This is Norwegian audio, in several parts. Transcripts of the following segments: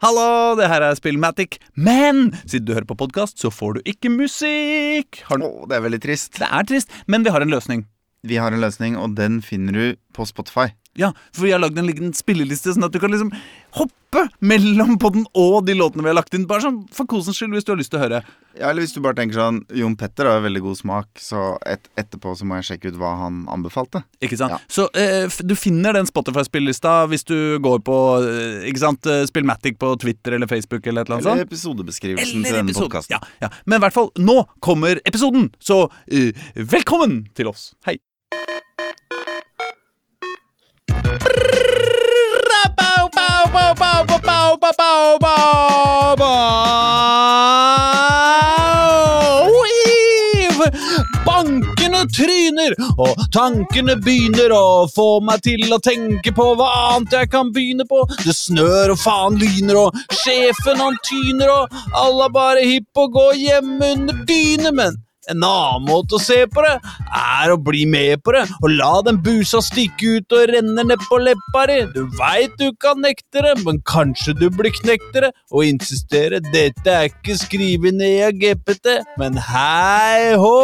Hallo, det her er Spillmatic, men siden du hører på podkast, så får du ikke musikk. Har du... Å, det er veldig trist. Det er trist, men vi har en løsning. Vi har en løsning, og den finner du på Spotify. Ja, for vi har lagd en liten spilleliste, sånn at du kan liksom hoppe mellom podden og de låtene vi har lagt inn. Bare sånn for kosens skyld, hvis du har lyst til å høre. Ja, eller hvis du bare tenker sånn Jon Petter har veldig god smak, så et, etterpå så må jeg sjekke ut hva han anbefalte. Ikke sant? Ja. Så eh, du finner den Spotify-spillelista hvis du går på eh, ikke sant, eh, Spillmatic på Twitter eller Facebook eller et eller annet sånt. Eller episodebeskrivelsen Eller til denne episode. podkasten. Ja, ja. Men i hvert fall, nå kommer episoden, så eh, velkommen til oss. Hei. Bankene tryner, og tankene begynner å få meg til å tenke på hva annet jeg kan begynne på. Det snør og faen lyner, og sjefen han tyner, og alle er bare hipp og går gå hjemme under dyne, men en annen måte å se på det er å bli med på det og la den busa stikke ut og renne nedpå leppa di. Du veit du kan nekte det, men kanskje du blir knektere og insistere. Dette er ikke skrevet ned av GPT, men hei hå!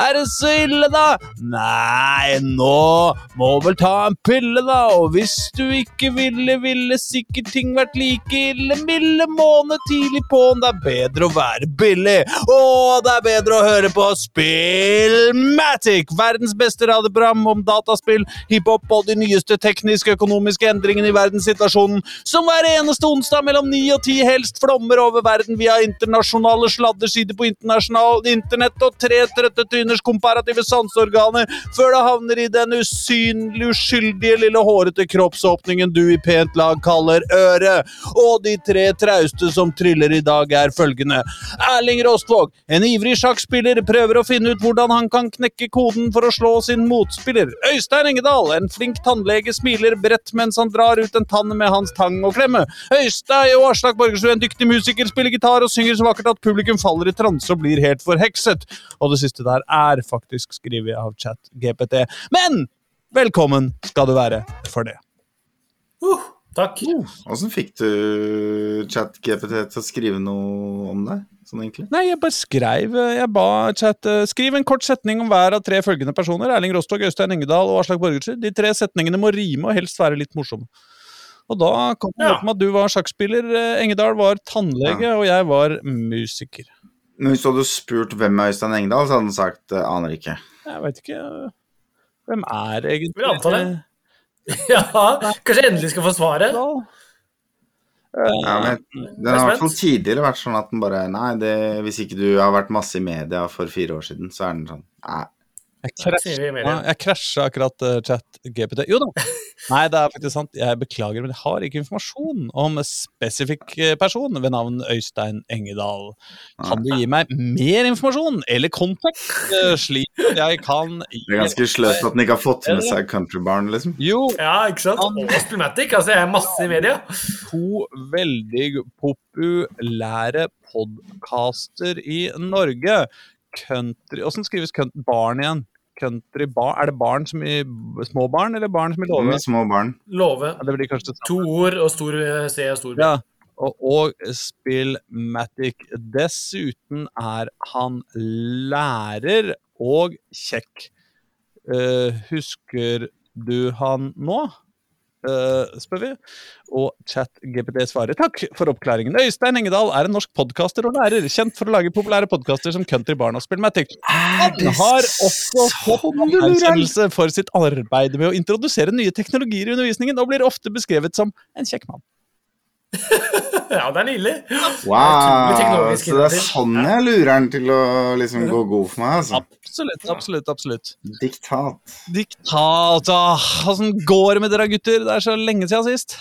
Er det så ille, da? Nei, nå må vel ta en pille, da. Og hvis du ikke ville, ville sikkert ting vært like ille. Milde måned tidlig på'n, det er bedre å være billig. Å, det er bedre å høre på Spillmatic, verdens beste radioprogram om dataspill, hiphop og de nyeste tekniske økonomiske endringene i verdenssituasjonen, som hver eneste onsdag mellom ni og ti helst flommer over verden via internasjonale sladdersider på internasjonal internett og tre trøtte tryners komparative sanseorganer, før det havner i den usynlig uskyldige lille hårete kroppsåpningen du i pent lag kaller øret. Og de tre trauste som triller i dag, er følgende. Erling Rostvåg, en ivrig sjakkspiller, prøver å finne ut hvordan han kan knekke koden for å slå sin motspiller. Øystein Engedal, en flink tannlege, smiler bredt mens han drar ut en tann med hans tang og klemme. Øystein og Aslak Borgersrud, en dyktig musiker, spiller gitar og synger så vakkert at publikum faller i transe og blir helt forhekset. Og det siste der er faktisk skrevet av chat GPT. Men velkommen skal du være for det. Uh, takk. Åssen fikk du ChatGPT til å skrive noe om deg? Sånn egentlig? Nei, jeg bare skrev Jeg ba chat eh, Skriv en kort setning om hver av tre følgende personer. Erling Rostog, Øystein Engedal og Aslak Borgersrud. De tre setningene må rime og helst være litt morsomme. Og da kom det Ja. opp med at du var sjakkspiller, eh, Engedal var tannlege, og jeg var musiker. Men hvis du hadde spurt hvem er Øystein Engedal, så hadde han sagt eh, aner ikke. Jeg veit ikke eh, Hvem er egentlig Vil anta det. Ja, kanskje endelig skal få svaret? Ja, men Den har i hvert fall tidligere vært sånn at den bare Nei, det, hvis ikke du har vært masse i media for fire år siden, så er den sånn Nei. Jeg krasja, akkurat uh, chat GPT. Jo da. Nei, det er faktisk sant. Jeg beklager, men jeg har ikke informasjon om en spesifikk eh, person ved navn Øystein Engedal. Kan du gi meg mer informasjon eller kontakt, eh, slik jeg kan Det er ganske sløst at den ikke har fått med seg Countrybarn, liksom. Jo, Ja, ikke sant? Og Spillmatic. Altså, jeg er masse i media. to veldig populære podcaster i Norge. Country Åssen skrives country, barn igjen? Country bar, Er det barn som i små barn, eller barn som i låve? Med små barn. Låve. Ja, det blir kanskje det samme. To ord og stor eh, C og stor B. Ja, og, og Spillmatic. Dessuten er han lærer og kjekk. Uh, husker du han nå? Eh, spør vi. Og ChatGPT svarer takk for oppklaringen. Øystein Engedal er en norsk podkaster og lærer, kjent for å lage populære podkaster som Country Barn og Spillmatic. Han har også fått anerkjennelse for sitt arbeid med å introdusere nye teknologier i undervisningen, og blir ofte beskrevet som en kjekk mann. Ja, det er nydelig. Wow! Så det er sånn jeg lurer den til å liksom gå god for meg, altså. Absolutt, absolutt, absolutt. Diktat. Diktat, ah, åssen går det med dere gutter? Det er så lenge siden sist.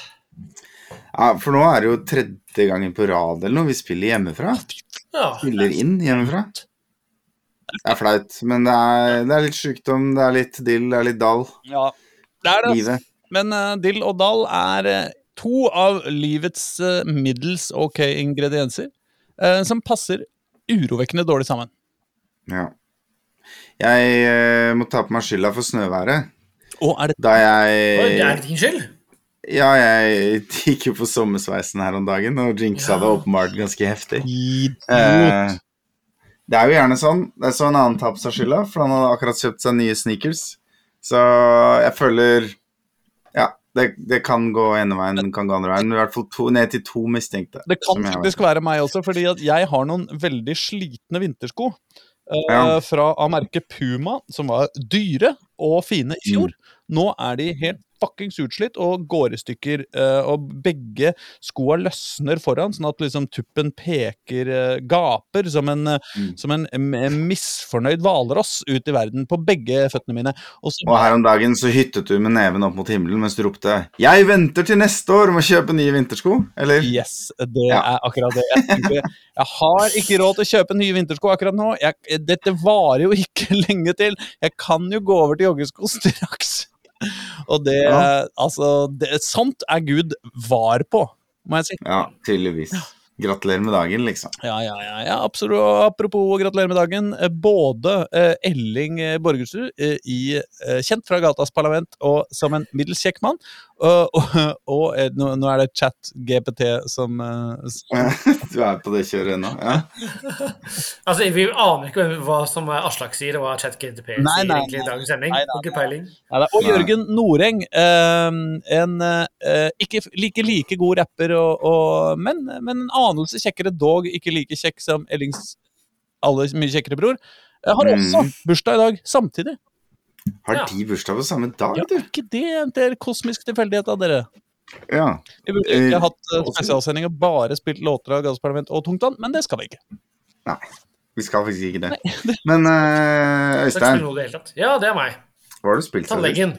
Ja, for nå er det jo tredje gangen på rad eller noe. Vi spiller hjemmefra. Spiller inn hjemmefra. Det er flaut, men det er, det er litt sykdom, det er litt dill, det er litt dall. Ja, det er det. Livet. Men uh, dill og dall er eh, to av livets eh, middels ok ingredienser eh, som passer urovekkende dårlig sammen. Ja. Jeg eh, må ta på meg skylda for snøværet. Og er det Da Oi, det er din skyld. Ja, jeg gikk jo på sommersveisen her om dagen, og jinxa det åpenbart ganske heftig. Eh, det er jo gjerne sånn. Det er så en annen tar på seg skylda, for han hadde akkurat kjøpt seg nye sneakers. Så jeg føler Ja, det, det kan gå ene veien, det kan gå andre veien. Men i hvert fall to, ned til to mistenkte. Det kan faktisk være meg også, fordi at jeg har noen veldig slitne vintersko. Uh, Ja. Fra av merket Puma, som var dyre og fine i fjor. Nå er de helt fuckings utslitt og går i stykker. eh, og begge skoa løsner foran, sånn at liksom tuppen peker, eh, gaper, som en, eh, Mm. som en en misfornøyd hvalross ut i verden på begge føttene mine. Og så Og her om dagen så hyttet du med neven opp mot himmelen mens du ropte 'Jeg venter til neste år med å kjøpe nye vintersko', eller? Yes, det Ja. er akkurat det. Jeg, tenker, jeg har ikke råd til å kjøpe nye vintersko akkurat nå. Jeg, dette varer jo ikke lenge til. Jeg kan jo gå over til joggesko straks. Og det Ja. Altså, det, sånt er Gud var på, må jeg si. Ja, tydeligvis. Gratulerer med dagen, liksom. Ja, ja, ja, ja absolutt. Apropos gratulerer med dagen. eh, Både eh, Elling eh, Borgersrud, i, kjent fra Gatas Parlament og som en middels kjekk mann, og, og, og eh, nå, nå er det chat GPT som, eh, som Du er på det kjøret ennå? Ja. Altså, Vi aner ikke hva som er Aslak sier, og hva ChatGTP sier Nei, nei, egentlig i dagens sending. Nei, nei, peiling. Og Jørgen Noreng, eh, en eh, ikke like like god rapper, og, og, men, men en anelse kjekkere, dog ikke like kjekk som Ellings aller mye kjekkere bror, har også Mm. bursdag i dag, samtidig. Har Ja. de bursdag på samme dag, Ja, du? ikke det en del kosmisk tilfeldighet av dere. Ja. Vi burde ikke Eh, hatt eh, spesialsending og bare spilt låter av Gassparlament og Tungtvann, men det skal vi ikke. Nei, vi skal faktisk ikke det. Men eh, Det Men uh, Øystein, det. Ja, det er meg. hva har du spilt siden sist? Tannlegen.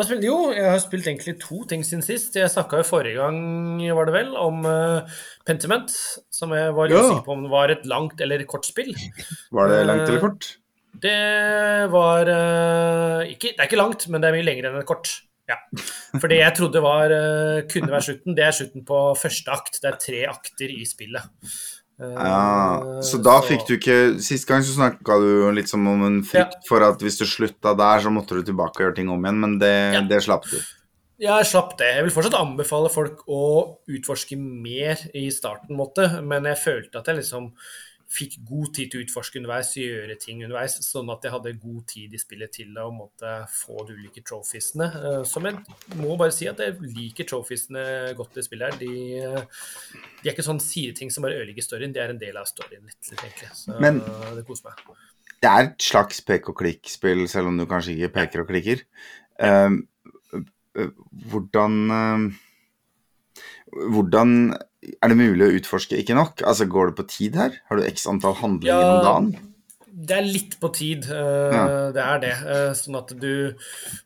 Spilt? Jo, jeg har spilt egentlig to ting siden sist. Jeg snakka jo forrige gang, var det vel, om uh, Pentiment, som jeg var usikker på om det var et langt eller kort spill. Var det langt eller kort? Det var eh, ikke, Det er ikke langt, men det er mye lenger enn et kort. Ja. For det jeg trodde var, eh, kunne være slutten, det er slutten på første akt. Det er tre akter i spillet. Eh, Ja, så da fikk du ikke Sist gang så snakka du litt som om en frykt for at hvis du slutta der, så måtte du tilbake og gjøre ting om igjen, men det, Ja. det slapp du. Jeg slapp det. Jeg vil fortsatt anbefale folk å utforske mer i starten, måte, men jeg følte at jeg liksom fikk god tid til å utforske underveis, gjøre ting underveis, sånn at jeg hadde god tid i spillet til å måtte få de ulike trophiesene. Eh, Som jeg må bare si at jeg liker trophiesene godt i spillet her. De, de er ikke sånn sideting som bare ødelegger storyen, de er en del av storyen litt, egentlig. Så Men- eh, det koser meg. Det er et slags pek og klikk-spill, selv om du kanskje ikke peker og klikker. Uh, hvordan uh, Hvordan er det mulig å utforske ikke nok? Altså, Går det på tid her? Har du x antall handlinger om Ja. dagen? Det er litt på tid, uh, Ja. det er det. Uh, sånn at du,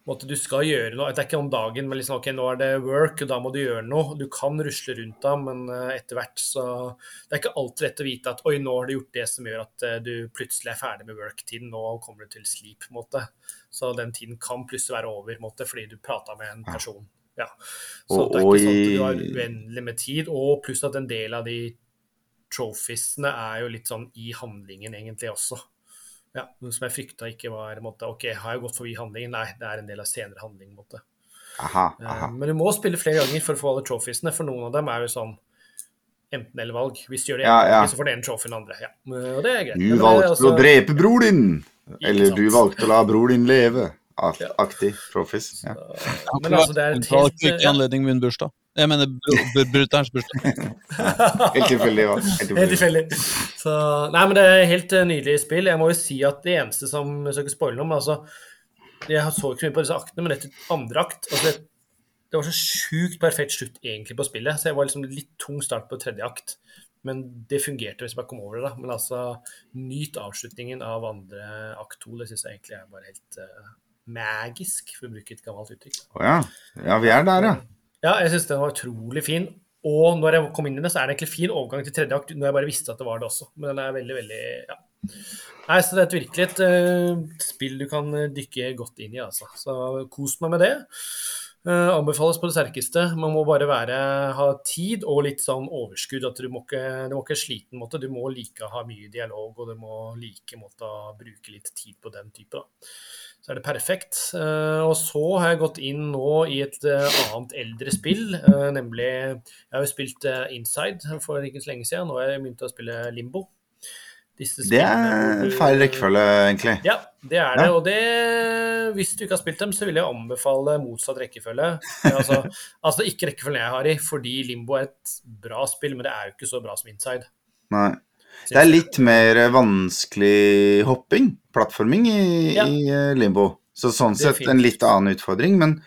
måtte, du skal gjøre noe. Det er ikke om dagen, men liksom, ok, nå er det work, og da må du gjøre noe. Du kan rusle rundt da, men uh, etter hvert så Det er ikke alltid lett å vite at oi, nå har du gjort det som gjør at du plutselig er ferdig med work-tiden, nå kommer du til sleep, på en måte. Så den tiden kan plutselig være over, måte, fordi du prata med en person. Ja. Så Og- det er ikke sånn at du har uendelig med tid, og pluss at en del av de trophiesene er jo litt sånn i handlingen egentlig også. Ja, noe som jeg frykta ikke var måtte, OK, har jeg gått forbi handlingen? Nei, det er en del av senere handling. måtte. Aha, Eh, aha. Men du må spille flere ganger for å få alle trophiesene, for noen av dem er jo sånn enten-eller-valg. Hvis du gjør det Ja, ja. så får den ene trofé den andre. Ja. Og det er greit. Du er valgte altså- å drepe bror din! Eller du valgte å la bror din leve. Ak Ja. Aktig profis Ja. Men altså, det er et helt ikke i ja. anledning min bursdag. Jeg mener br- br- brutterens bursdag. Helt tilfeldig. Ja. Helt tilfeldig. Nei, men det er helt eh, nydelig spill. Jeg må jo si at det eneste som Jeg skal ikke spoile noe, men altså Jeg så ikke så mye på disse aktene, men dette andre akt altså det, det var så sjukt perfekt slutt egentlig på spillet, så jeg var liksom litt tung start på tredje akt. Men det fungerte hvis jeg bare kom over det, da. Men altså, nyt avslutningen av andre akt to. Det syns jeg egentlig er bare helt eh, magisk, for å bruke et gammelt uttrykk. Å ja. ja, vi er der, ja. Ja, jeg syns den var utrolig fin. Og når jeg kom inn i det, så er det egentlig fin overgang til tredje akt, når jeg bare visste at det var det også. Men den er veldig, veldig ja. Nei, så det er et virkelig et uh, spill du kan eh, dykke godt inn i, altså. Så kos meg med det. Uh, anbefales på det sterkeste. Man må bare være, ha tid og litt sånn overskudd. at Du må ikke, du må ikke sliten måte. Du må like å ha mye dialog, og du må like måte å bruke litt tid på den type. da. Så er det perfekt. Eh, og så har jeg gått inn nå i et eh, annet eldre spill, eh, nemlig Jeg har jo spilt Inside for ikke så lenge siden. Nå har jeg begynt å spille Limbo. Det er feil rekkefølge, egentlig. ja, det er det. Ja. Og det, hvis du ikke har spilt dem, så vil jeg anbefale motsatt rekkefølge. Altså, altså ikke rekkefølgen jeg har i, fordi Limbo er et bra spill, men det er jo ikke så bra som Inside. Nei. Det er litt mer vanskelig hopping, plattforming, i, Ja. i eh, limbo. Så sånn sett en litt annen utfordring. Men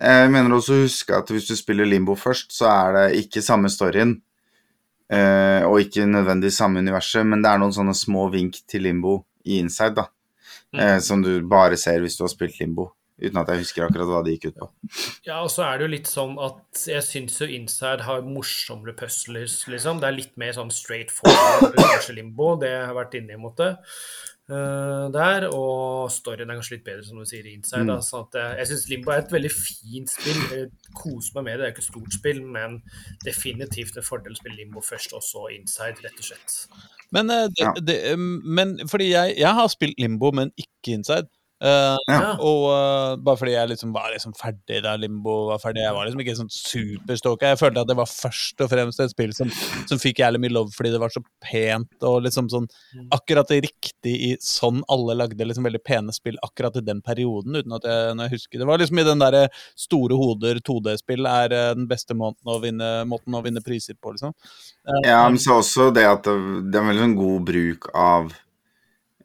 jeg mener også å huske at hvis du spiller limbo først, så er det ikke samme storyen. eh, og ikke nødvendigvis samme universet, men det er noen sånne små vink til limbo i inside, da. mm. som du bare ser hvis du har spilt limbo. Uten at jeg husker akkurat hva det gikk ut på. Ja, og så er det jo litt sånn at jeg syns jo Inside har morsommere puzzlers, liksom. Det er litt mer sånn straight forward, kanskje limbo, det jeg har vært inne i en måte. Uh, der, og storyen er kanskje litt bedre, som du sier, i Inside. Da, sånn at jeg jeg syns Limbo er et veldig fint spill. Jeg koser meg med det. Det er ikke et stort spill, men definitivt en fordel å spille Limbo først, og så Inside, rett og slett. Men, uh, det, Ja. det, um, men fordi jeg, jeg har spilt Limbo, men ikke Inside. Eh, Ja. Og uh, bare fordi jeg liksom var liksom ferdig da Limbo var ferdig. Jeg var liksom ikke sånn superstalka. Jeg følte at det var først og fremst et spill som, som fikk jævlig mye love fordi det var så pent og liksom sånn akkurat det riktig i sånn alle lagde liksom veldig pene spill akkurat i den perioden, uten at jeg, når jeg husker. Det var liksom i den derre store hoder 2D-spill er uh, den beste måten å vinne, måten å vinne priser på, liksom. Ja, men så også det at det, det er en veldig sånn god bruk av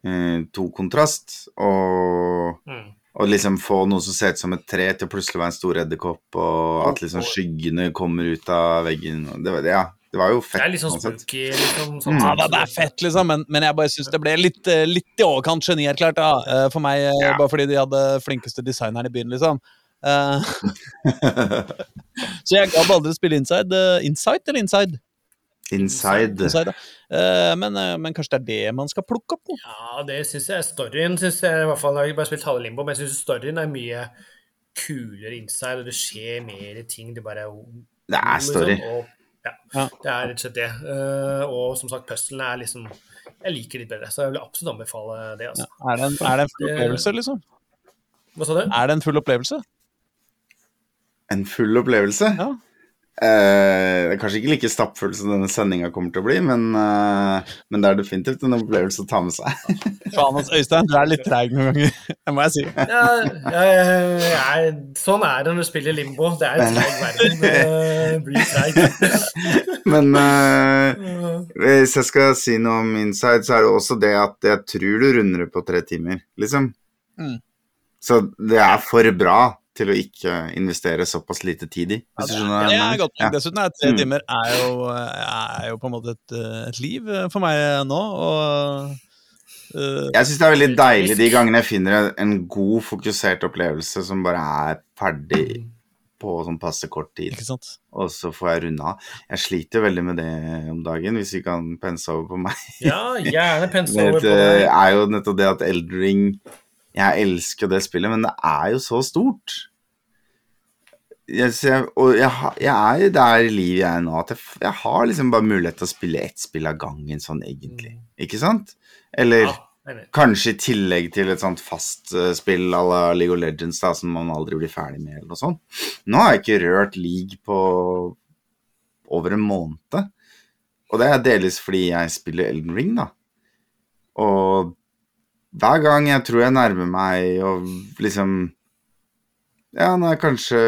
eh, to kontrast, og, Mm. og liksom få noe som ser ut som et tre, til å plutselig være en stor edderkopp, og at liksom skyggene kommer ut av veggen. og Det, var- ja, det var jo Det er litt sånn sånn spooky, liksom. Sånn, Mm. Ja, det, det er fett, liksom, men, men jeg bare syns det ble litt, eh, litt i overkant genierklært da, eh, for meg, Ja. bare fordi de hadde flinkeste designeren i byen, liksom. Eh, så jeg gadd aldri spille Inside. Inside eller Inside? Inside. Inside. Eh, men, eh, men kanskje det er det man skal plukke opp nå? Ja, det syns jeg. Storyen syns jeg i hvert fall Jeg har bare spilt halve Limbo, men jeg syns storyen er mye kulere inside, og det skjer mer ting. Det bare Det er story. Liksom, og, ja, Ja. det er rett og slett det. Eh, og som sagt, puzzlene er liksom Jeg liker litt bedre, så jeg vil absolutt anbefale det. altså. Er det en, er det en full opplevelse, liksom? Hva sa du? Er det en full opplevelse? En full opplevelse. Ja. Eh, det er kanskje ikke like stappfull som denne sendinga kommer til å bli, men, uh, men det er definitivt en opplevelse å ta med seg. Faen, altså, Øystein, du er litt treig noen ganger, det må jeg si. Ja, jeg, jeg, sånn er det når du spiller limbo. Det er en treig verden. Det blir treig. Men uh, hvis jeg skal si noe om inside, så er det også det at jeg tror du runder det på tre timer, liksom. Mm. Så det er for bra til å ikke investere såpass lite tid i, hvis du skjønner Det jeg er godt. Ja. Dessuten er tre Mm. timer er jo, er jo på en måte et, eh, et liv eh, for meg nå, og eh, Jeg syns det er veldig deilig de gangene jeg finner en god, fokusert opplevelse som bare er ferdig på sånn passe kort tid, Ikke sant? og så får jeg runde av. Jeg sliter veldig med det om dagen, hvis vi kan pense over på meg. Ja, gjerne pense over på meg. Det er jo nettopp det at Eldring Jeg elsker det spillet, men det er jo så stort. Jeg, og jeg, jeg er jo der i livet jeg er nå, at jeg, jeg har liksom bare mulighet til å spille ett spill av gangen, sånn egentlig. Ikke sant? Eller Ja, kanskje i tillegg til et sånt fast uh, spill à la League of Legends da, som man aldri blir ferdig med, eller noe sånt. Nå har jeg ikke rørt league på over en måned. Og det er delvis fordi jeg spiller Elden Ring, da. Og hver gang jeg tror jeg nærmer meg og liksom Ja, nå er kanskje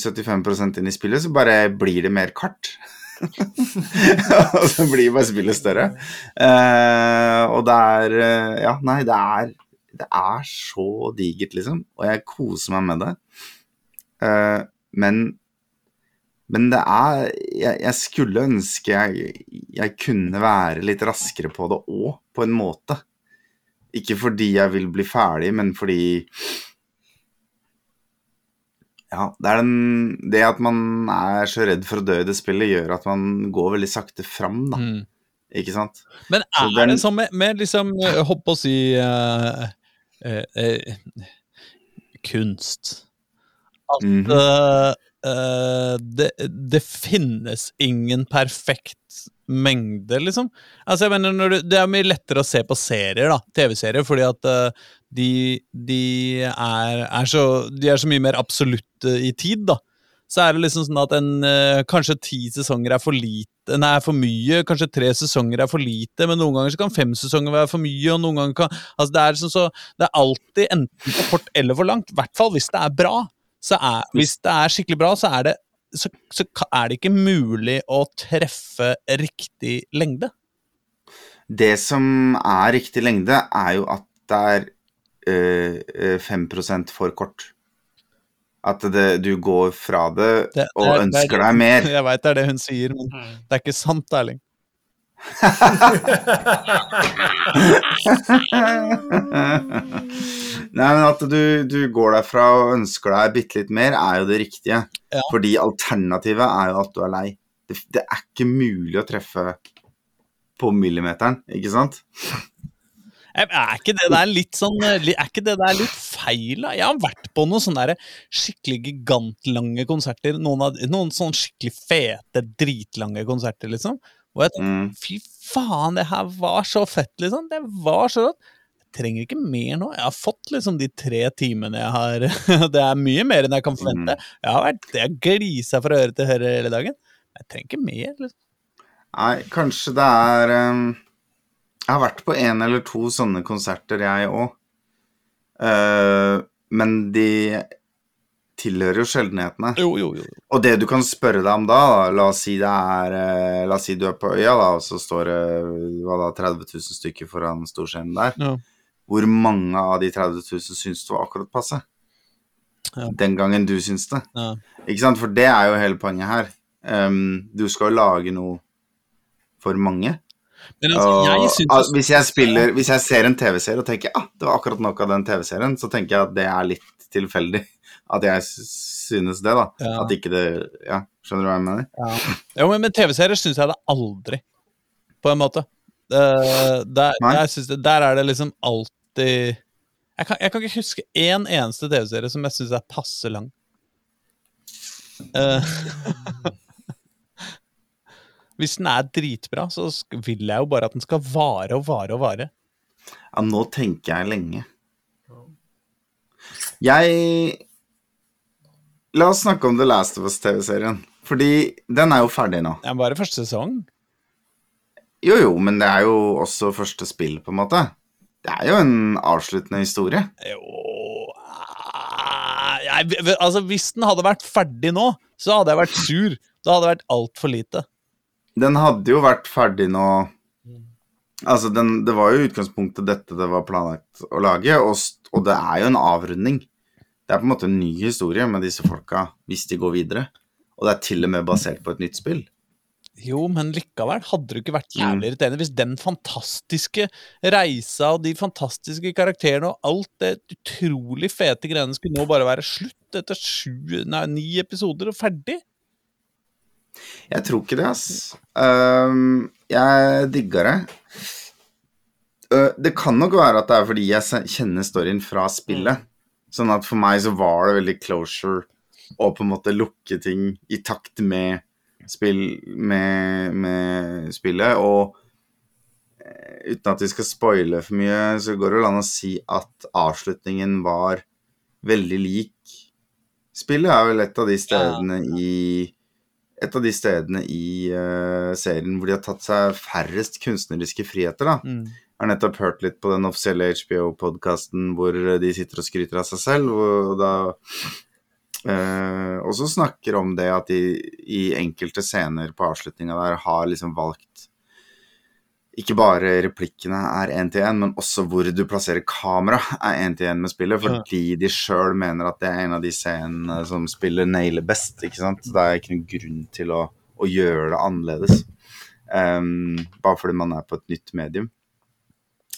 75% inn i spillet, så bare blir det mer kart. og så blir bare spillet større. Uh, og det er eh, Ja, nei, det er Det er så digert, liksom. Og jeg koser meg med det. Uh, men men det er Jeg, jeg skulle ønske jeg, jeg kunne være litt raskere på det òg, på en måte. Ikke fordi jeg vil bli ferdig, men fordi Ja, det er den Det at man er så redd for å dø i det spillet, gjør at man går veldig sakte fram, da. Mm. Ikke sant? Men er den- det sånn med, med liksom Hopp Holdt å si uh, uh, uh, kunst at Mhm. eh, eh, det, det finnes ingen perfekt mengde, liksom. Altså, jeg mener, du, Det er mye lettere å se på serier, da, TV-serier, fordi at uh, de, de, er, er så, de er så mye mer absolutte i tid, da. Så er det liksom sånn at en, uh, kanskje ti sesonger er for lite Nei, for mye, kanskje tre sesonger er for lite, men noen ganger kan fem sesonger være for mye, og noen ganger kan Altså, det er liksom så Det er alltid enten for kort eller for langt, i hvert fall hvis det er bra. Så er, hvis det er skikkelig bra, så er det så, så er det ikke mulig å treffe riktig lengde. Det som er riktig lengde, er jo at det er øh, øh, 5% for kort. At det, du går fra det, Det- og det er- det er ønsker det- deg mer. Jeg veit det er det hun sier, men Mm. det er ikke sant, Erling. Nei, men at du, du går derfra og ønsker deg bitte litt mer, er jo det riktige. Ja. Fordi alternativet er jo at du er lei. Det, det er ikke mulig å treffe på millimeteren, ikke sant? Er ikke det der litt sånn Er ikke det der litt feil, da? Jeg har vært på noen sånne skikkelig gigantlange konserter. Noen, av, noen sånne skikkelig fete, dritlange konserter, liksom. Og jeg tenkte Mm. fy faen, det her var så fett, liksom. Det var så rått. Jeg trenger ikke mer nå. Jeg har fått liksom de tre timene jeg har Det er mye mer enn jeg kan forvente. Jeg har vært Jeg glisa fra øre til øre hele dagen. Jeg trenger ikke mer. liksom. Nei, kanskje det er um, Jeg har vært på en eller to sånne konserter, jeg òg. men de tilhører jo sjeldenhetene. Jo, jo, jo. Og det du kan spørre deg om da, da la oss si det er eh, La oss si du er på øya, da, og så står det hva da, 30 000 stykker foran storscenen der. Ja. Hvor mange av de 30 000 syns du var akkurat passe? Ja. Den gangen du syns det. Ja. Ikke sant? For det er jo hele poenget her. Um, du skal jo lage noe for mange. Men altså, Og, jeg syns al- hvis, jeg spiller, hvis jeg ser en TV-serie og tenker ah, det var akkurat nok av den TV-serien, så tenker jeg at det er litt tilfeldig at jeg synes det, da. Ja. At ikke det Ja, skjønner du hva jeg mener? Ja. Jo, men med TV-serier syns jeg det aldri, på en måte. Uh, der, der, der er det liksom alltid Jeg kan, jeg kan ikke huske én eneste TV-serie som jeg syns er passe lang. Uh, Hvis den er dritbra, så vil jeg jo bare at den skal vare og vare og vare. Ja, nå tenker jeg lenge. Jeg La oss snakke om The Last of Us-TV-serien. Fordi den er jo ferdig nå. Det er bare første sesong. Jo, jo, men det er jo også første spill, på en måte. Det er jo en avsluttende historie. Jo ah, jeg, Altså, hvis den hadde vært ferdig nå, så hadde jeg vært sur. Da hadde det vært altfor lite. Den hadde jo vært ferdig nå Altså, den, det var jo i utgangspunktet dette det var planlagt å lage, og, og det er jo en avrunding. Det er på en måte en ny historie med disse folka, hvis de går videre. Og det er til og med basert på et nytt spill. Jo, men likevel hadde det ikke vært jævlig Mm. irriterende hvis den fantastiske reisa og de fantastiske karakterene og alt det utrolig fete greiene skulle nå bare være slutt etter sju, nei, ni episoder og ferdig. Jeg tror ikke det, ass. Um, jeg digger det. Uh, det kan nok være at det er fordi jeg kjenner storyen fra spillet. Sånn at for meg så var det veldig closure å på en måte lukke ting i takt med, spill, med, med spillet. Og eh, uten at vi skal spoile for mye, så går det vel an å si at avslutningen var veldig lik spillet. er vel et av de stedene i et av de stedene i uh, serien hvor de har tatt seg færrest kunstneriske friheter. da. Mm. Har nettopp hørt litt på den offisielle HBO-podkasten hvor de sitter og skryter av seg selv. Og da eh, også snakker om det at de i enkelte scener på avslutninga der har liksom valgt ikke bare replikkene er én til én, men også hvor du plasserer kamera er én til én med spillet, fordi de sjøl mener at det er en av de scenene som spiller nailer best. ikke sant? Det er ikke noen grunn til å, å gjøre det annerledes. Um, bare fordi man er på et nytt medium.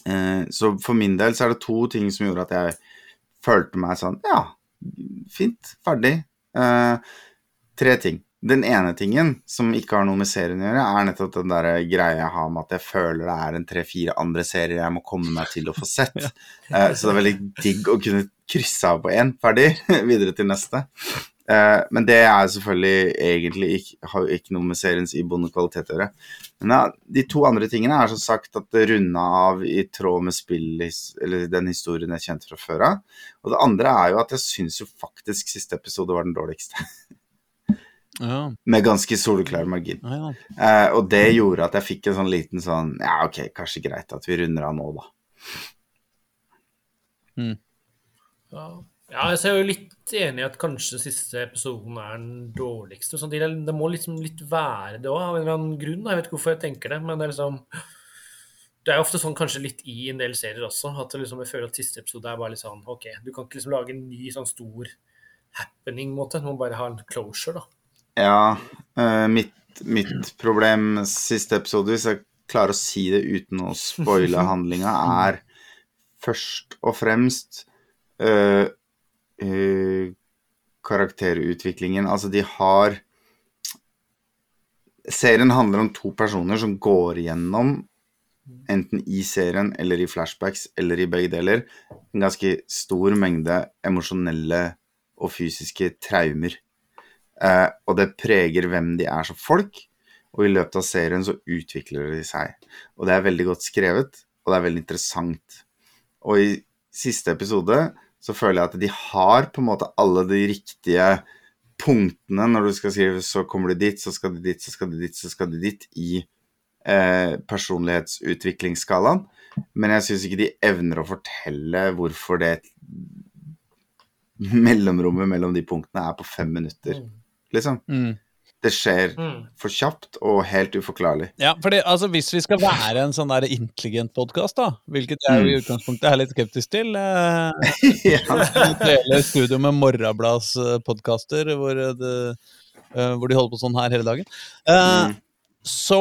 Eh, så for min del så er det to ting som gjorde at jeg følte meg sånn Ja, fint, ferdig. Eh, tre ting. Den ene tingen som ikke har noe med serien å gjøre, er nettopp den der greia jeg har med at jeg føler det er en tre-fire andre serier jeg må komme meg til å få sett. Eh, så det er veldig digg å kunne krysse av på én, ferdig, videre til neste. Eh, men det er selvfølgelig egentlig ikke, har ikke noe med seriens iboende kvalitet å gjøre. Men ja, de to andre tingene er som sagt at det runda av i tråd med spill, eller den historien jeg kjente fra før av. Og det andre er jo at jeg syns jo faktisk siste episode var den dårligste. Ja. Med ganske soleklar margin. Ja, ja. Eh, og det gjorde at jeg fikk en sånn liten sånn Ja, ok, kanskje greit at vi runder av nå, da. Ja. Ja, jeg er jo litt enig i at kanskje siste episoden er den dårligste. Sånn, det, det må liksom litt være det òg, av en eller annen grunn. Jeg vet ikke hvorfor jeg tenker det, men det er liksom Det er ofte sånn kanskje litt i en del serier også, at liksom, jeg føler at siste episode er bare litt sånn OK, du kan ikke liksom lage en ny sånn stor happening-måte. Du må bare ha en closure, da. Ja, eh, mitt, mitt problem siste episode, hvis jeg klarer å si det uten å spoile handlinga, er først og fremst eh, eh, karakterutviklingen. Altså, de har Serien handler om to personer som går igjennom, enten i serien eller i flashbacks eller i begge deler, en ganske stor mengde emosjonelle og fysiske traumer. Eh, og det preger hvem de er som folk, og i løpet av serien så utvikler de seg. Og det er veldig godt skrevet, og det er veldig interessant. Og i siste episode så føler jeg at de har på en måte alle de riktige punktene når du skal skrive så kommer du dit, så skal du dit, så skal du dit, så skal du dit i eh, personlighetsutviklingsskalaen. Men jeg syns ikke de evner å fortelle hvorfor det mellomrommet mellom de punktene er på fem minutter, liksom. Mm. Det skjer Mm. for kjapt og helt uforklarlig. Ja, for altså, Hvis vi skal være en sånn der intelligent podkast, da, hvilket jeg jo i utgangspunktet er litt skeptisk til eh, ja. Hele studio med Morrabladspodkaster hvor, det- eh, hvor de holder på sånn her hele dagen. Eh, Mm. Så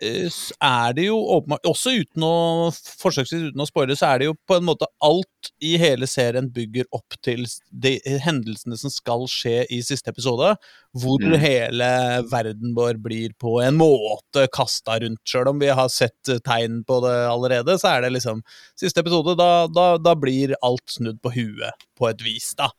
eh, er det jo åpenbart Også uten å forsøksvis uten å spoile, så er det jo på en måte alt i hele serien bygger opp til de hendelsene som skal skje i siste episode, hvor Mm. hele verden vår blir på en måte kasta rundt. Sjøl om vi har sett eh, tegn på det allerede, så er det liksom Siste episode, da, da, da blir alt snudd på huet, på et vis, da.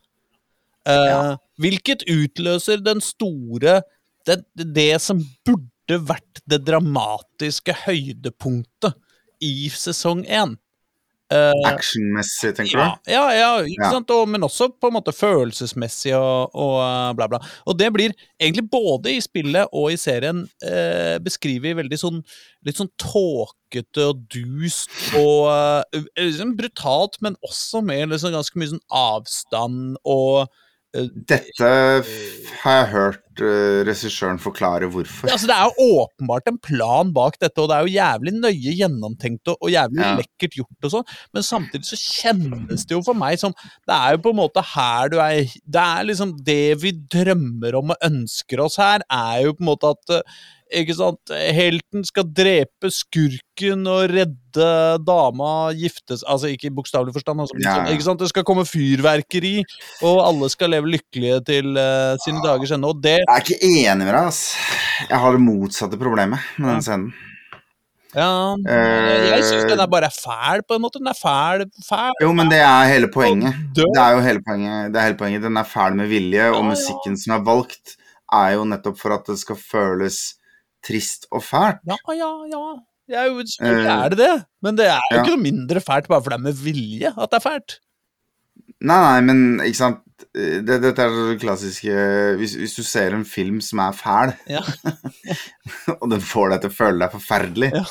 Ja. Uh, Hvilket utløser den store det, det som burde vært det dramatiske høydepunktet i sesong én. Uh, Actionmessig, tenker ja, du? ja, ja, ikke Ja. sant? Og, men også på en måte følelsesmessig og, og eh, bla, bla. Og det blir egentlig både i spillet og i serien uh, beskrevet veldig sånn litt sånn tåkete og dust og uh, brutalt, men også med liksom ganske mye sånn avstand og eh, Dette har jeg hørt uh, regissøren forklare hvorfor. Altså, det er jo åpenbart en plan bak dette, og det er jo jævlig nøye gjennomtenkt og, og jævlig Ja. lekkert gjort og sånn, men samtidig så kjennes det jo for meg som Det er jo på en måte her du er Det er liksom det vi drømmer om og ønsker oss her, er jo på en måte at eh, ikke sant, Helten skal drepe skurken og redde dama, giftes Altså ikke i bokstavelig forstand, altså, Ja, sånn, ikke sant, det skal komme fyrverkeri, og alle skal leve lykkelige til uh, sine dagers ende. Og det Jeg er ikke enig med deg, ass. Jeg har det motsatte problemet med den scenen. Ja, jeg syns den er bare fæl, på en måte. Den er fæl, fæl. Jo, men det er hele poenget. Det er jo hele poenget. Det er hele poenget. Den er fæl med vilje, og Ja, ja. musikken som er valgt, er jo nettopp for at det skal føles trist og fælt. Ja, ja, ja. Det er jo, Eh, er det det, men det er jo ja. ikke noe mindre fælt bare for det er med vilje at det er fælt. Nei, nei, men ikke sant det, Dette er det klassiske hvis, hvis du ser en film som er fæl, Ja. og den får deg til å føle deg forferdelig, Ja.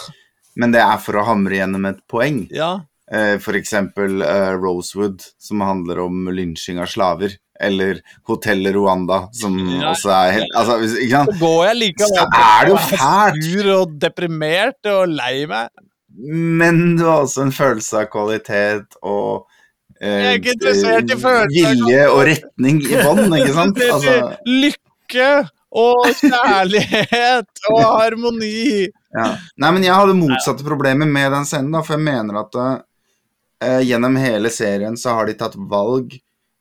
men det er for å hamre gjennom et poeng Ja, Eh, For eksempel uh, Rosewood, som handler om lynsjing av slaver. Eller Hotellet Rwanda, som Ja. også er helt Altså, hvis, ikke sant? så går jeg likevel Så er det jo fælt. sur og deprimert og lei meg. Men du har også en følelse av kvalitet og eh, Jeg er ikke interessert i eh, følelser. Vilje og retning i bånn, ikke sant? Altså, Lykke og kjærlighet og harmoni. ja. Nei, men jeg hadde motsatte problemer med den scenen, da, for jeg mener at uh, gjennom hele serien så har de tatt valg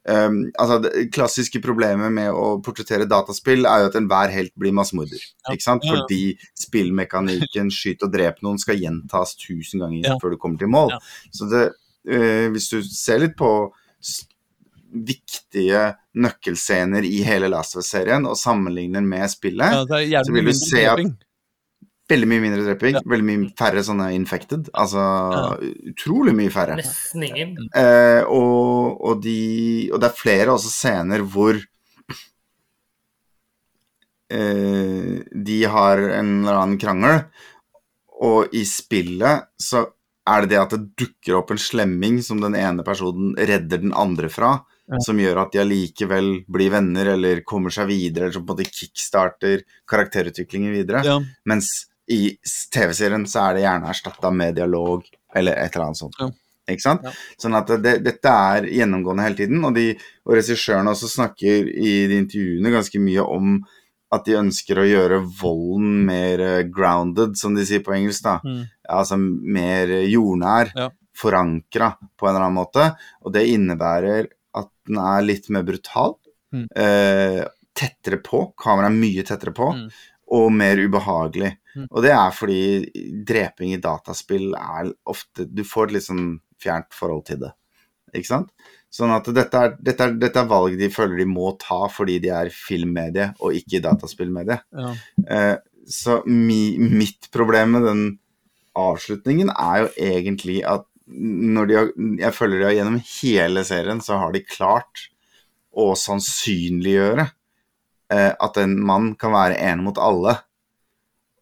Um, altså, Det klassiske problemet med å portrettere dataspill er jo at enhver helt blir massemorder. Ikke sant? Fordi spillmekanikken skyt og drep noen skal gjentas tusen ganger Ja. før du kommer til mål. Ja. Så det, uh, hvis du ser litt på viktige nøkkelscener i hele Last of Us-serien og sammenligner med spillet, Ja, Så vil du se at-. Veldig mye mindre dreping, Ja. veldig mye færre sånne infected. Altså utrolig mye færre. Nesten ingen. Eh, og, og, de, og det er flere også scener hvor eh, de har en eller annen krangel, og i spillet så er det det at det dukker opp en slemming som den ene personen redder den andre fra, Ja. som gjør at de allikevel blir venner eller kommer seg videre, eller som på en måte kickstarter karakterutviklingen videre. Ja. Mens i TV-serien så er det gjerne erstatta med dialog eller et eller annet sånt. Ja. Ikke sant? Ja. Sånn at det, dette er gjennomgående hele tiden, og, de, og regissørene også snakker i de intervjuene ganske mye om at de ønsker å gjøre volden mer eh, grounded, som de sier på engelsk. da. Mm. Altså mer jordnær, Ja. forankra på en eller annen måte. Og det innebærer at den er litt mer brutal. Mm. Eh, tettere på. Kameraet er mye tettere på. Mm. Og mer ubehagelig. Mm. Og det er fordi dreping i dataspill er ofte Du får et litt sånn fjernt forhold til det. Ikke sant? Sånn at dette er, dette, er, dette er valg de føler de må ta fordi de er filmmedie og ikke dataspillmedie. Ja. Eh, så mi, mitt problem med den avslutningen er jo egentlig at når de har, jeg føler de gjennom hele serien, så har de klart å sannsynliggjøre eh, at en mann kan være en mot alle.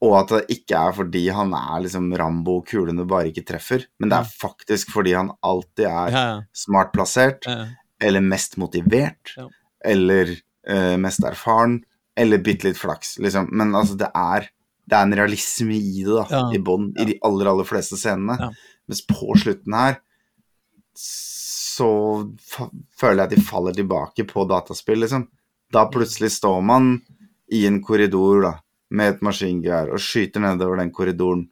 Og at det ikke er fordi han er liksom Rambo kulene bare ikke treffer, men det er faktisk fordi han alltid er Ja, ja. smart plassert, Ja, eller mest motivert, eller uh, mest erfaren, eller bitte litt flaks, liksom. Men altså, det er, det er en realisme i det, da, i bånn, i de aller, aller fleste scenene. Mens på slutten her så føler jeg at de faller tilbake på dataspill, liksom. Da plutselig står man i en korridor, da, med et maskingevær og skyter nedover den korridoren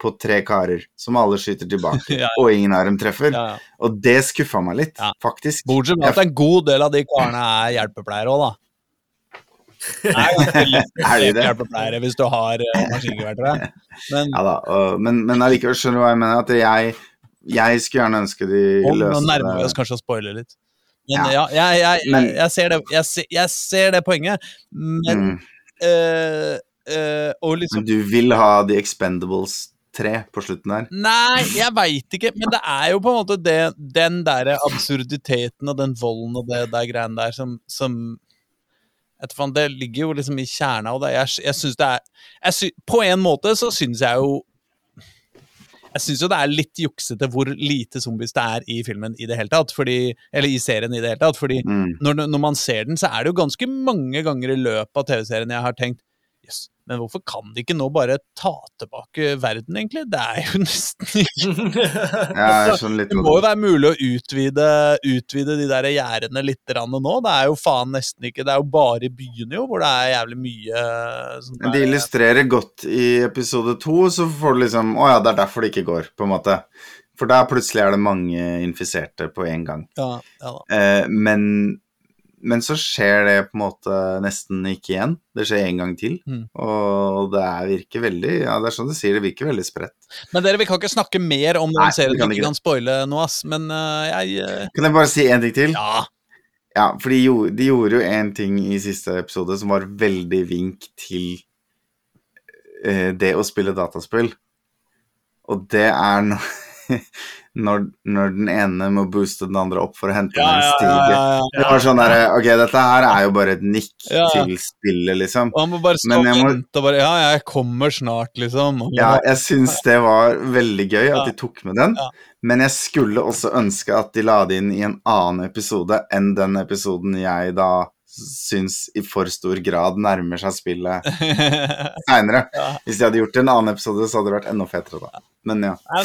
på tre karer som alle skyter tilbake, Ja, ja. og ingen av dem treffer. Ja. Og det skuffa meg litt, faktisk. Bortsett fra at en god del av de karene er hjelpepleiere òg, da. Det er de det? hjelpepleiere hvis du har uh, maskingevær, tror jeg. Men Ja da, men, men allikevel skjønner du hva jeg mener. At jeg, jeg skulle gjerne ønske de nå løste nærmer vi oss kanskje å spoile litt. Men Ja. jeg, jeg, jeg, ser det, jeg, ser, det poenget, men Mm. eh, eh, Og liksom Men du vil ha The Expendables 3 på slutten der? Nei, jeg veit ikke, men det er jo på en måte det, den derre absurditeten og den volden og det der greiene der som, som vet Det ligger jo liksom i kjerna av det. Jeg, jeg syns det er jeg På en måte så syns jeg jo jeg syns jo det er litt juksete hvor lite zombies det er i filmen i det hele tatt. Fordi, eller i serien i det hele tatt. Fordi Mm. når, når man ser den, så er det jo ganske mange ganger i løpet av TV-serien jeg har tenkt Jøss, men hvorfor kan de ikke nå bare ta tilbake verden, egentlig? Det er jo nesten ikke Ja, litt Det må jo være mulig å utvide, utvide de der gjerdene litt grann nå. Det er jo faen nesten ikke Det er jo bare i byene jo, hvor det er jævlig mye sånn Men De illustrerer godt i episode to, så får du liksom Å ja, det er derfor det ikke går, på en måte. For der plutselig er det mange infiserte på en gang. ja, ja, da. Eh, men, men så skjer det på en måte nesten ikke igjen. Det skjer en gang til. Mm. Og det er, virker veldig Ja, det er sånn du sier, det virker veldig spredt. Men dere, vi kan ikke snakke mer om den serien. vi kan ikke kan spoile noe, ass. Men uh, jeg uh... Kan jeg bare si én ting til? Ja. Ja, for de gjorde, de gjorde jo en ting i siste episode som var veldig vink til uh, det å spille dataspill. Og det er når, når, når den ene må booste den andre opp for å hente Ja, en stige. ja, ja, Det var sånn derre Ok, dette her er jo bare et nikk til spillet, liksom. Og han må bare stå og vente og bare Ja, jeg kommer snart, liksom. Ja, jeg syns det var veldig gøy at de tok med den. Men jeg skulle også ønske at de la det inn i en annen episode enn den episoden jeg da syns i for stor grad nærmer seg spillet seinere. Ja. Hvis de hadde gjort en annen episode, så hadde det vært enda fetere, da. Men ja. Nei,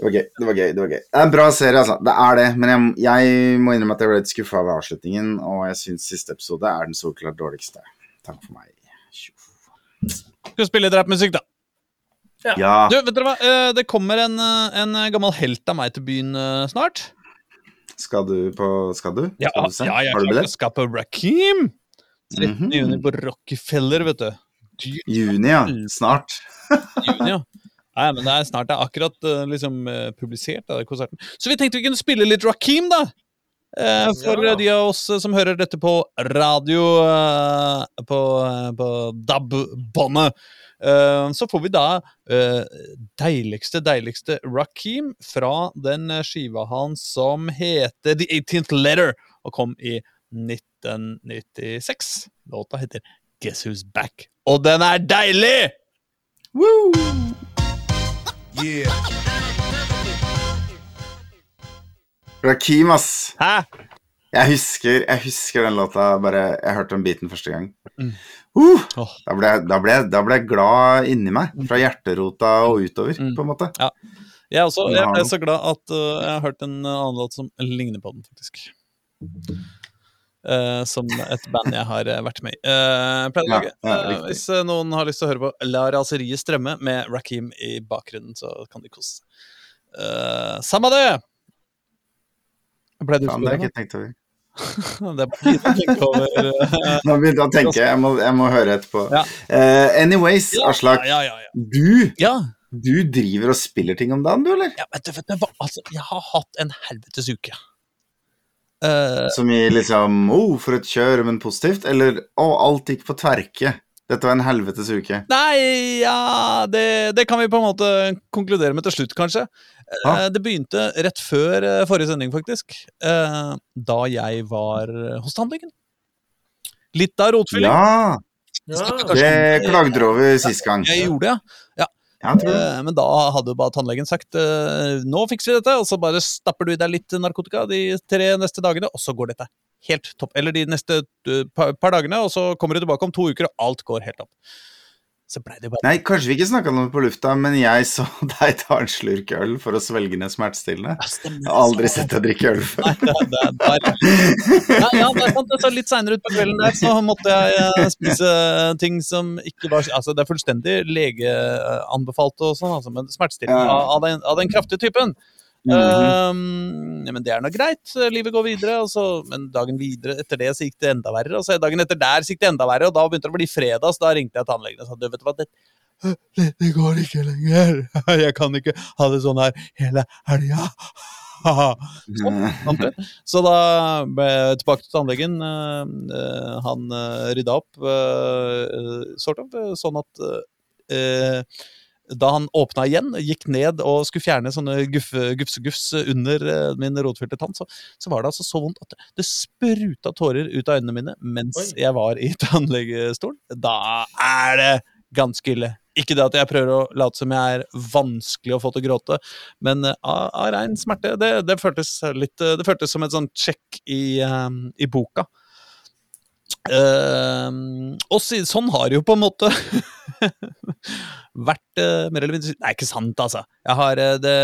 det var gøy. Det var gøy. Det var gøy. Det er en bra serie, altså. Det er det. Men jeg, jeg må innrømme at jeg ble litt skuffa ved avslutningen, og jeg syns siste episode er den solklart dårligste. Takk for meg. Skal spille drapmusikk, da. Ja, Du, vet dere hva? Eh, Det kommer en, eh, en gammel helt av meg til byen eh, snart. Skal du på Skal du? Ja, Skal du se? ja jeg Har du billett? å billett? skape Rakeem! 13. Mhm. juni på Rockefeller, vet du. Juni, ja. Snart. juni, ja. Nei, men det er snart. Det er akkurat eh, liksom eh, publisert, da, konserten. Så vi tenkte vi kunne spille litt Rakeem, da. Eh, for Ja. de av oss som hører dette på radio på, på DAB-båndet. Så får vi da deiligste, deiligste Rakeem fra den skiva hans som heter The 18th Letter, og kom i 1996. Låta heter Guess Who's Back. Og den er deilig! Woo! Yeah. Rakim, ass. Hæ? Jeg husker, jeg husker den låta bare Jeg hørte den biten første gang. Mm. Uh, da, ble, da, ble, da ble jeg glad inni meg. Fra hjerterota og utover, Mm. på en måte. Jeg, også, jeg Ja. ble så glad at uh, jeg har hørt en uh, annen låt som ligner på den, faktisk. Uh, som et band jeg har uh, vært med i. Uh, Ja, ja, uh, hvis noen har lyst til å høre på La raseriet strømme med Rakeem i bakgrunnen, så kan de kose seg. Uh, samme det! Ble du Faen, det har jeg ikke tenkt over. Det er lite å tenke over. Nå begynte jeg å tenke. Jeg må, jeg må høre etterpå. Ja. Eh, anyways, Aslak. Du, ja. du driver og spiller ting om dagen, du, eller? ja vet du, vet du? Altså, jeg har hatt en helvetes uke. Uh, Som i liksom oh, for et kjør, men positivt? Eller å, alt gikk på tverke. Dette var en helvetes uke. Nei, ja det, det kan vi på en måte konkludere med til slutt, kanskje. Ja. Eh, Det begynte rett før eh, forrige sending, faktisk. eh, Da jeg var hos tannlegen. Litt av rotfylling. Ja, Ja. det klagde du over sist gang. Jeg gjorde det, ja. Men da hadde jo bare tannlegen sagt eh, nå fikser vi dette, og så bare stapper du i deg litt narkotika de tre neste dagene, og så går dette helt topp. Eller de neste eh, par dagene, og så kommer du tilbake om to uker, og alt går helt opp. Så blei det bare Nei, kanskje vi ikke snakka noe på lufta, men jeg så deg ta en slurk øl for å svelge ned smertestillende. Ja. Jeg har aldri sett deg drikke øl før. Nei, det, er, ja, ja, det er sant. Så litt seinere utpå kvelden der så måtte jeg eh, spise ting som ikke var Altså, det er fullstendig legeanbefalt og sånn, altså, men smertestillende av, av, den, av den kraftige typen. Mhm. Um, men det er nå greit. Livet går videre. Altså, men dagen videre etter det så gikk det enda verre. Og dagen etter der så gikk det enda verre, og da begynte det å bli fredag, så da ringte jeg tannlegen og sa du vet hva, det, det, det går ikke lenger. Jeg kan ikke ha det sånn her hele helga. Mm. Så da ble jeg tilbake til tannlegen. eh, eh, han rydda opp, sort of, sånn at da han åpna igjen, gikk ned og skulle fjerne sånne gufsegufs under eh, min rotfylte tann, så, så var det altså så vondt at det, spruta tårer ut av øynene mine mens Oi. jeg var i tannlegestolen. Da er det ganske ille. Ikke det at jeg prøver å late som jeg er vanskelig å få til å gråte, men eh, av, av rein smerte. Det, det, føltes litt, eh, det føltes som et sånt sjekk i, um, i boka. Uh, og si, sånn har det jo på en måte vært uh, mer eller mindre Nei, ikke sant, altså. Jeg har uh, det,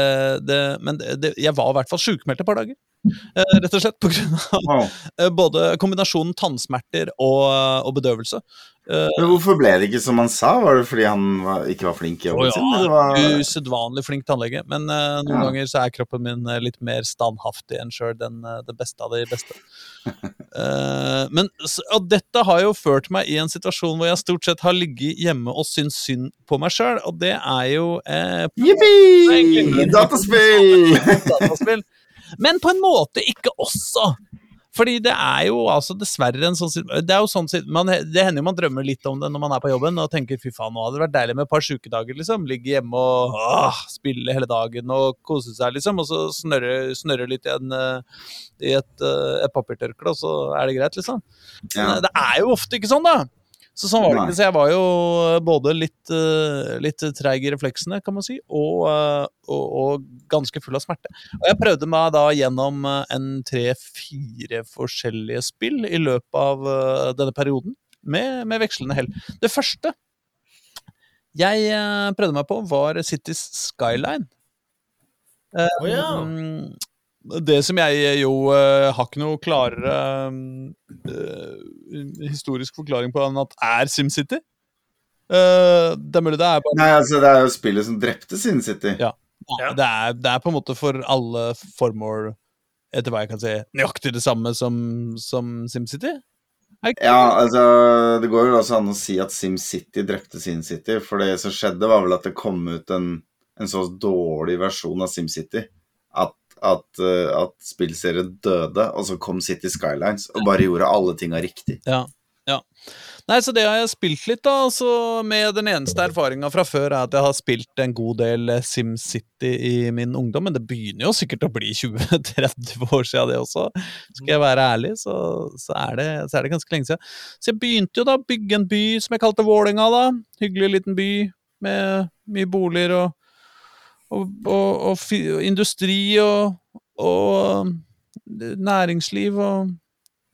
det Men det, jeg var i hvert fall sjukmeldt et par dager. Uh, rett og slett på grunn av eh, både kombinasjonen tannsmerter og, og bedøvelse. Men hvorfor ble det ikke som han sa? Var det fordi han var, ikke var flink i jobben ja, sin? var- Usedvanlig flink tannlege, men noen Ja. ganger så er kroppen min litt mer standhaftig enn sjøl den, det beste av de beste. Men og dette har jo ført meg i en situasjon hvor jeg stort sett har ligget hjemme og syns synd på meg sjøl, og det er jo eh, Jippi! Dataspill! dataspill. Men på en måte ikke også. Fordi det er jo altså dessverre en sånn Det er jo sånn man, Det hender jo man drømmer litt om det når man er på jobben og tenker fy faen, nå hadde det vært deilig med et par sjukedager, liksom. Ligge hjemme og åh, spille hele dagen og kose seg, liksom. Og så snørre, snørre litt i, en, eh, i et, eh, et papirtørkle, og så er det greit, liksom. Ja. Det er jo ofte ikke sånn, da. Så sånn var det ikke. Så jeg var jo både litt, eh, litt treig i refleksene, kan man si, og, eh, og, og ganske full av smerte. Og jeg prøvde meg da gjennom eh, en tre-fire forskjellige spill i løpet av eh, denne perioden, med, med vekslende hell. Det første jeg eh, prøvde meg på, var Cities Skyline. Oh, ja. Det som jeg jo uh, har ikke noe klarere uh, historisk forklaring på enn at er SimCity. Uh, det er mulig det er bare Nei, altså, det er jo spillet som drepte SimCity. Ja. Ja. det, er, det er på en måte for alle formål etter hva jeg kan si, nøyaktig det samme som, som SimCity? Ja, altså Det går jo også an å si at SimCity drepte SimCity, for det som skjedde, var vel at det kom ut en, en så dårlig versjon av SimCity at, at, eh, at spillserien døde, og så kom City Skylines og bare gjorde alle tinga riktig. Ja. ja. Nei, så det har jeg spilt litt, da. Altså, med den eneste erfaringa fra før er at jeg har spilt en god del eh, SimCity i min ungdom, men det begynner jo sikkert å bli 20-30 år siden det også. Skal jeg være ærlig, så, så, er det, så er det ganske lenge siden. Så jeg begynte jo da å bygge en by som jeg kalte Vålinga, da. Hyggelig liten by med mye boliger og, og, og, og, industri og, og eh, næringsliv og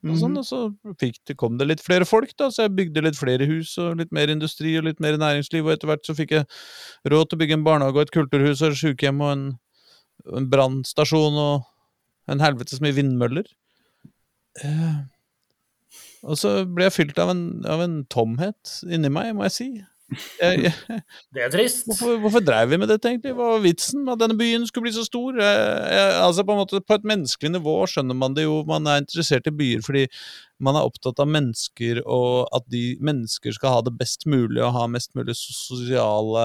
og sånn, og så fikk det, kom det litt flere folk, da, så jeg bygde litt flere hus og litt mer industri og litt mer næringsliv, og etter hvert så fikk jeg råd til å bygge en barnehage og et kulturhus og et sykehjem og en, en brannstasjon og en helvetes mye vindmøller. Eh, og så ble jeg fylt av en, av en tomhet inni meg, må jeg si. Jeg, jeg, Det er trist. Hvorfor, hvorfor drev vi med dette, egentlig? Hva var vitsen med at denne byen skulle bli så stor? Jeg, altså På en måte på et menneskelig nivå skjønner man det jo, man er interessert i byer fordi man er opptatt av mennesker, og at de mennesker skal ha det best mulig og ha mest mulig sosiale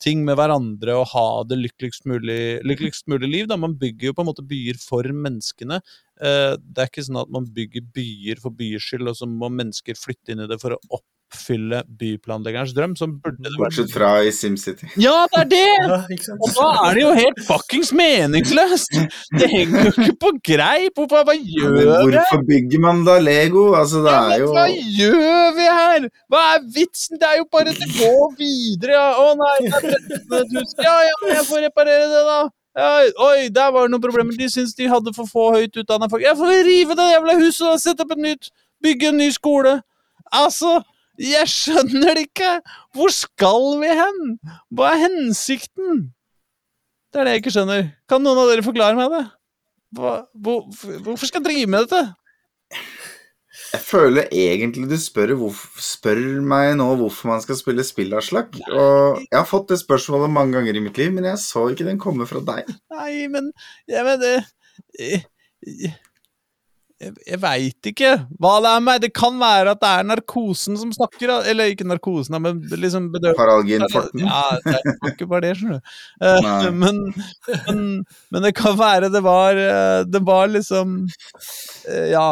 ting med hverandre og ha det lykkeligst mulig, lykkeligst mulig liv. Da. Man bygger jo på en måte byer for menneskene. Eh, det er ikke sånn at man bygger byer for byers skyld, og så må mennesker flytte inn i det for å oppfylle byplanleggerens drøm. Som burde det vært Bortsett fra i SimCity. Ja, det er det! Ja. Og da er det jo helt fuckings meningsløst! Det henger jo ikke på greip! Hvorfor, hva gjør vi? hvorfor bygger man da Lego? Altså, det er jo hva gjør vi her? Hva er vitsen? Det er jo bare å gå videre. Ja. Å nei, det er Ja, ja, jeg får reparere det, da. Ja, oi, der var det noen problemer. De syns de hadde for få høyt utdanna folk. Jeg får rive det jævla huset og sette opp et nytt. Bygge en ny skole. Altså, jeg skjønner det ikke! Hvor skal vi hen? Hva er hensikten? Det er det jeg ikke skjønner. Kan noen av dere forklare meg det? Hva, hvor, hvorfor skal jeg drive med dette? Jeg føler egentlig du spør, hvorfor, spør meg nå hvorfor man skal spille spill av slakk. Og jeg har fått det spørsmålet mange ganger i mitt liv, men jeg så ikke den komme fra deg. Nei, men Jeg vet det Jeg, jeg, jeg veit ikke hva det er med Det kan være at det er narkosen som snakker, eller ikke narkosen, men liksom. Paralginfarten. Ja, det er ikke bare det, skjønner du. Eh, men, men, men det kan være det var eh, Det var liksom eh, Ja.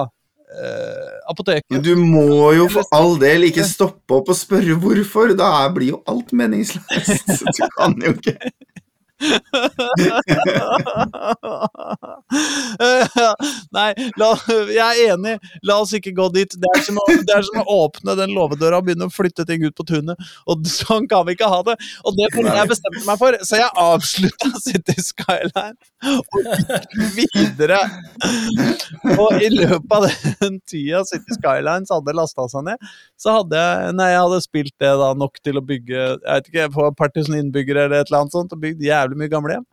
Uh, apoteket. Men du må jo for all del ikke stoppe opp og spørre hvorfor. Da blir jo alt meningsløst. Du kan jo ikke Nei, la, jeg er enig. La oss ikke gå dit. Det er, som å, det er som å åpne den låvedøra og begynne å flytte ting ut på tunet. Og sånn kan vi ikke ha det. Og det var det jeg bestemte meg for, så jeg avslutta City Skyline og gikk videre. Og i løpet av den tida City Skylines hadde lasta seg ned, så hadde jeg Nei, jeg hadde spilt det da nok til å bygge Jeg vet ikke, et par tusen innbyggere eller et eller annet sånt, og bygd jævlig mye gamlehjem.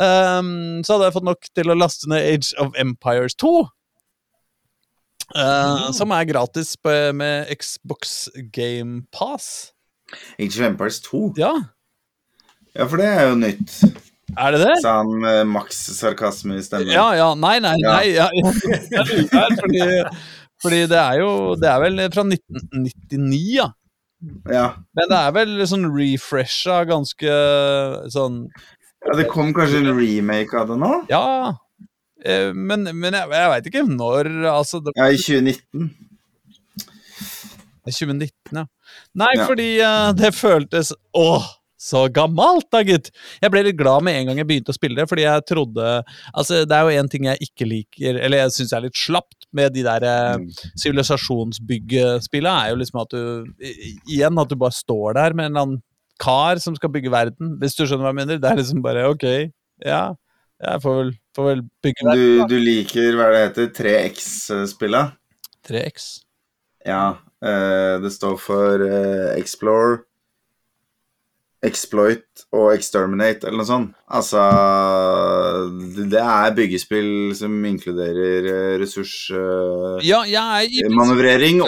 Um, så hadde jeg fått nok til å laste ned Age of Empires 2. Uh, Som er gratis på, med Xbox Game Pass. Age of Empires 2. Ja, Ja, for det er jo nytt. er det det? Sa han med maks sarkasme i stemmen. Ja, ja, nei, nei, nei ja, ja, ja. fordi, fordi det er jo Det er vel fra 1999, ja. Ja. Men det er vel sånn refresha ganske sånn ja, det kom kanskje en remake av det nå? Ja. Eh, Men, men jeg, jeg veit ikke når Altså, det Ja, i 2019. er 2019, ja. Nei, Ja. fordi uh, det føltes Åh, så gammelt, da, gitt! Jeg ble litt glad med en gang jeg begynte å spille det, fordi jeg trodde Altså, det er jo én ting jeg ikke liker, eller jeg syns er litt slapt med de der eh, Mm. sivilisasjonsbyggespillene, er jo liksom at du Igjen at du bare står der med en eller annen kar som skal bygge verden, hvis du skjønner hva jeg mener. Det er liksom bare ok, ja. Jeg får vel, får vel bygge verden, Du, du liker hva det heter, 3X-spilla? 3X. Ja. eh, det står for eh, Explore, Exploit og Exterminate eller noe sånt. Altså Det er byggespill som inkluderer eh, ressursmanøvrering Ja, jeg er i-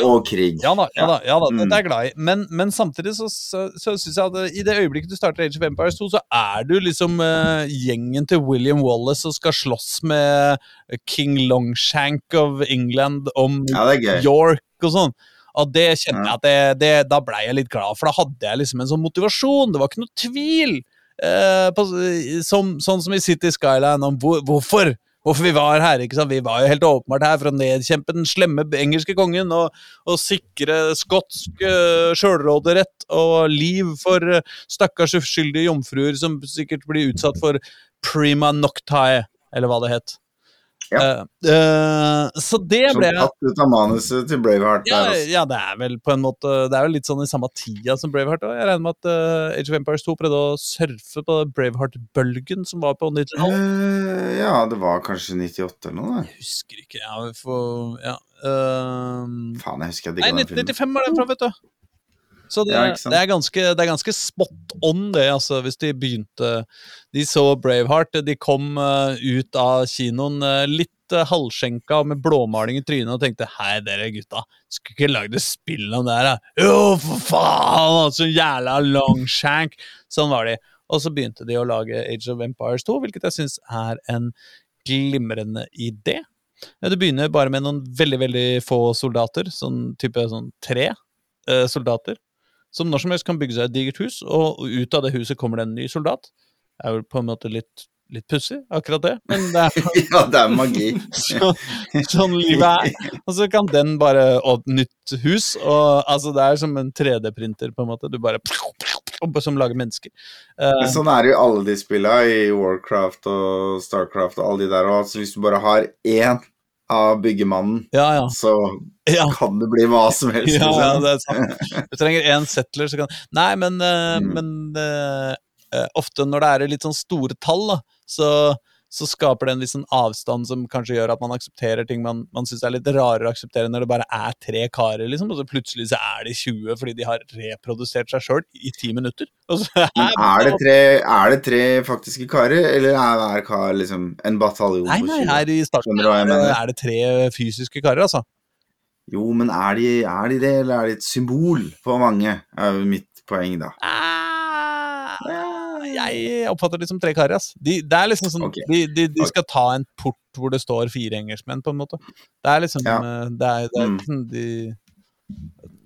og krig. Ja da, ja da, ja da Mm. det er jeg glad i. Men, men samtidig så, så, så syns jeg at i det øyeblikket du starter Age of Empires 2, så er du liksom uh, gjengen til William Wallace og skal slåss med King Longshank of England om Ja. York og sånn. Og det kjenner jeg at det, det, Da ble jeg litt glad, for da hadde jeg liksom en sånn motivasjon. Det var ikke noe tvil. eh, på, som, sånn som i City Skyline om hvor, hvorfor. Hvorfor vi var her. ikke sant? Vi var jo helt åpenbart her for å nedkjempe den slemme engelske kongen og, og sikre skotsk uh, sjølråderett og liv for uh, stakkars uskyldige jomfruer som sikkert blir utsatt for prima noctae, eller hva det het. Ja. Uh, så det Som ble jeg tatt ut av manuset til Braveheart. ja, der, ja, det er vel på en måte Det er jo litt sånn i samme tida som Braveheart. også. Jeg regner med at uh, Age of Empires 2 prøvde å surfe på Braveheart-bølgen som var på 90-tallet. Uh, ja, det var kanskje 98 eller noe. da. Jeg husker ikke. Ja, vi får Ja. ehm, Faen, jeg husker jeg nei, digga den filmen. 1995 var den fra, vet du. Så det, Ja, det, er ganske, det er ganske spot on, det, altså, hvis de begynte De så Braveheart, de kom uh, ut av kinoen uh, litt uh, halvskjenka med blåmaling i trynet og tenkte Hei, dere gutta, skulle ikke lagd et spill om det her, da? Jo, for faen! Så jævla longshank! Sånn var de. Og så begynte de å lage Age of Empires 2, hvilket jeg syns er en glimrende idé. Du begynner bare med noen veldig veldig få soldater, sånn type sånn tre eh, soldater, som når som helst kan bygge seg et digert hus, og ut av det huset kommer det en ny soldat. Det er jo på en måte litt, litt pussig, akkurat det, men det er ja, det er magi. så, sånn livet er. Og så kan den bare Og nytt hus, og altså det er som en 3D-printer, på en måte. Du bare Som lager mennesker. Eh, sånn er det jo alle de spilla, i Warcraft og Starcraft og alle de der. Og altså, hvis du bare har én av byggemannen, ja, ja. så ja. kan det bli hva som helst. Ja, ja, liksom. det er sant. Du trenger én settler, så kan Nei, men, eh, Mm. men eh, ofte når det er litt sånn store tall, da, så, så skaper det en litt sånn avstand som kanskje gjør at man aksepterer ting man, man syns er litt rarere å akseptere når det bare er tre karer, liksom, og så plutselig så er de 20 fordi de har reprodusert seg sjøl i ti minutter. Men er det, tre, er det tre faktiske karer, eller er hver kar liksom en bataljon Nei, nei, 20? her i starten er det, er det tre fysiske karer, altså. Jo, men er de, er de det, eller er de et symbol for mange? er mitt poeng, da. Ah, jeg oppfatter det som tre karer. ass. De, det er liksom sånn, okay. de, de, de skal ta en port hvor det står fire engelskmenn, på en måte. Det er liksom Ja. eh, Det er, det er Mm. liksom de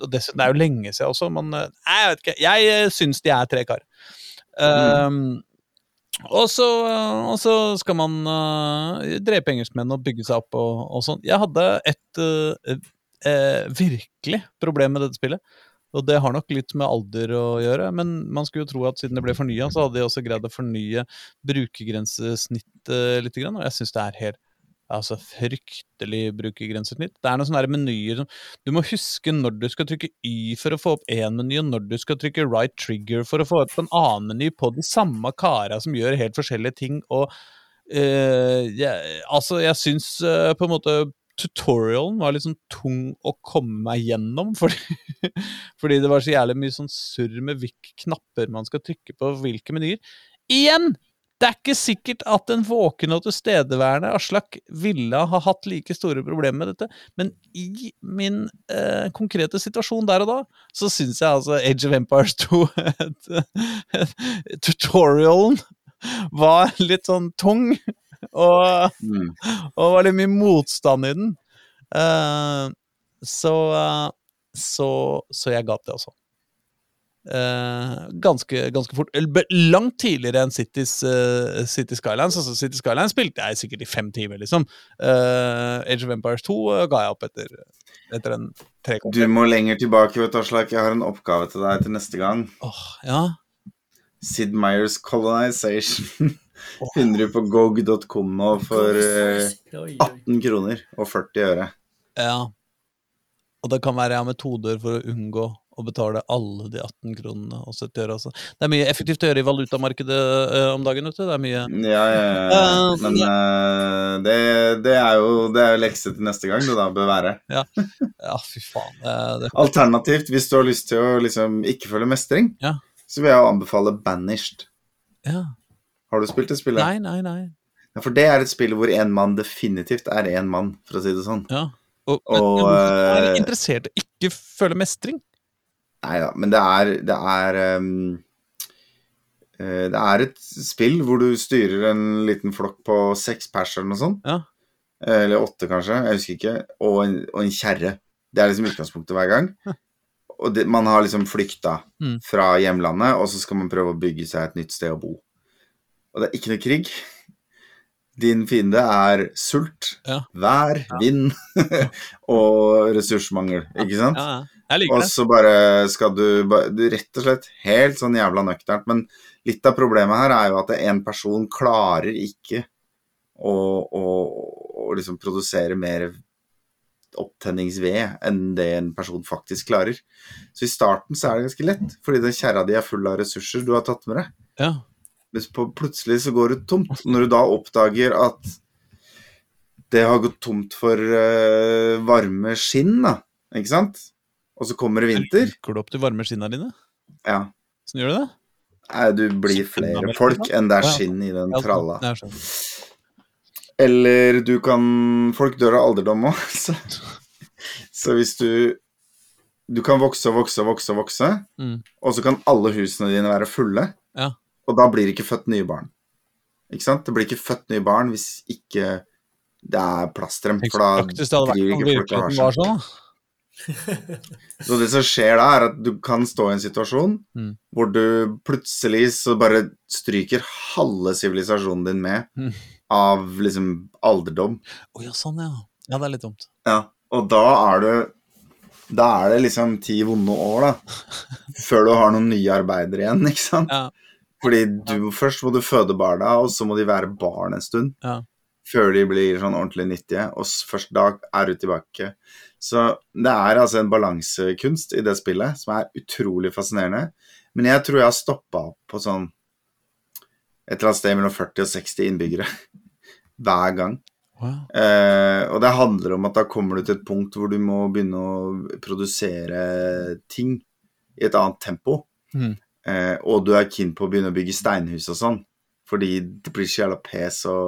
og dessuten, Det er jo lenge siden også, men eh, nei, jeg vet ikke. Jeg uh, syns de er tre karer. Mm. Um, og, så, og så skal man uh, drepe engelskmenn og bygge seg opp og, og sånn. Jeg hadde et uh, uh, virkelig problem med dette spillet. Og det har nok litt med alder å gjøre, men man skulle jo tro at siden det ble fornya, så hadde de også greid å fornye brukergrensesnittet litt, og jeg syns det er helt Altså fryktelig brukergrensesnitt. Det er noen sånne menyer som Du må huske når du skal trykke Y for å få opp én meny, og når du skal trykke right trigger for å få opp en annen meny på de samme kara som gjør helt forskjellige ting, og Uh, jeg, Altså, jeg syns uh, på en måte tutorialen var litt sånn tung å komme meg gjennom, fordi, fordi det var så jævlig mye sånn surr med hvilke knapper man skal trykke på, hvilke menyer. Igjen! Det er ikke sikkert at en våken og tilstedeværende Aslak ville ha hatt like store problemer med dette, men i min eh, konkrete situasjon der og da, så syns jeg altså Age of Empires 2 et, et, Tutorialen var litt sånn tung, og Mm. og var litt mye motstand i den. Uh, så, eh, så Så jeg ga opp det også. Uh, ganske, ganske fort. Langt tidligere enn Cities, uh, City Skylines. Altså City Skylines spilte jeg sikkert i fem timer, liksom. Eh, Age of Empires 2 eh, ga jeg opp etter, etter en tre Du må lenger tilbake, vet du, Aslak. Jeg har en oppgave til deg til neste gang. Åh, ja. Sid Meyers Colonization finner du på gog.com nå for eh, Oi, oi. 18 kroner og 40 øre. ja. Og det kan være jeg har metoder for å unngå å betale alle de 18 kronene og 70 øre. Altså. Det er mye effektivt å gjøre i valutamarkedet uh, om dagen, vet du. Det er mye Ja, ja, ja. Eh, Men uh, det, det er jo det er jo lekse til neste gang, det da bør være. Ja, fy faen. Det, det, Alternativt, hvis du har lyst til å liksom ikke føle mestring, Ja. så vil jeg anbefale Banished. Ja. Har du spilt det spillet? Nei, nei, nei. Ja, for det er et spill hvor én mann definitivt er én mann, for å si det sånn. Ja. Og, men, Og, men er eh, interessert i ikke føle mestring? Nei da, men det er Det er eh, Det er et spill hvor du styrer en liten flokk på seks pers eller noe sånt. Ja. Eller åtte, kanskje. Jeg husker ikke. Og en, og en kjerre. Det er liksom utgangspunktet hver gang. Og det, man har liksom flykta Mm. fra hjemlandet, og så skal man prøve å bygge seg et nytt sted å bo. Og det er ikke noe krig. Din fiende er sult, Ja. vær, vind og ressursmangel, ikke sant? Ja, ja. Jeg liker Og så bare skal du, du Rett og slett helt sånn jævla nøkternt. Men litt av problemet her er jo at en person klarer ikke å, å, å liksom produsere mer opptenningsved enn det en person faktisk klarer. Så i starten så er det ganske lett, fordi den kjerra di er full av ressurser du har tatt med deg. Ja. På, plutselig så går det tomt. Når du da oppdager at det har gått tomt for uh, varme skinn, da, ikke sant? Og så kommer det vinter. Lukker du opp de varme skinna dine? Ja. Sånn gjør du det? Nei, du blir flere folk enn det er skinn i den tralla. sånn. Eller du kan Folk dør av alderdom òg, så, så hvis du Du kan vokse og vokse og vokse, vokse, Mm. og så kan alle husene dine være fulle, Ja. Og da blir det ikke født nye barn. Ikke sant? Det blir ikke født nye barn hvis ikke det er plass til dem, for da praktisk det hadde vært driver ikke folk og har virkeligheten seg. var sånn. Så det som skjer da, er at du kan stå i en situasjon Mm. hvor du plutselig så bare stryker halve sivilisasjonen din med Mm. av liksom alderdom. Å ja, sånn, ja. Ja, det er litt dumt. Ja, og da er du Da er det liksom ti vonde år, da. Før du har noen nye arbeidere igjen, ikke sant? Ja. Fordi du først må du føde barna, og så må de være barn en stund. Ja. Før de blir sånn ordentlig nyttige, og først da er du tilbake. Så det er altså en balansekunst i det spillet som er utrolig fascinerende. Men jeg tror jeg har stoppa opp på sånn et eller annet sted mellom 40 og 60 innbyggere hver gang. Wow. Eh, og det handler om at da kommer du til et punkt hvor du må begynne å produsere ting i et annet tempo. Mhm. Eh, og du er keen på å begynne å bygge steinhus og sånn, fordi det blir så jævla pes å,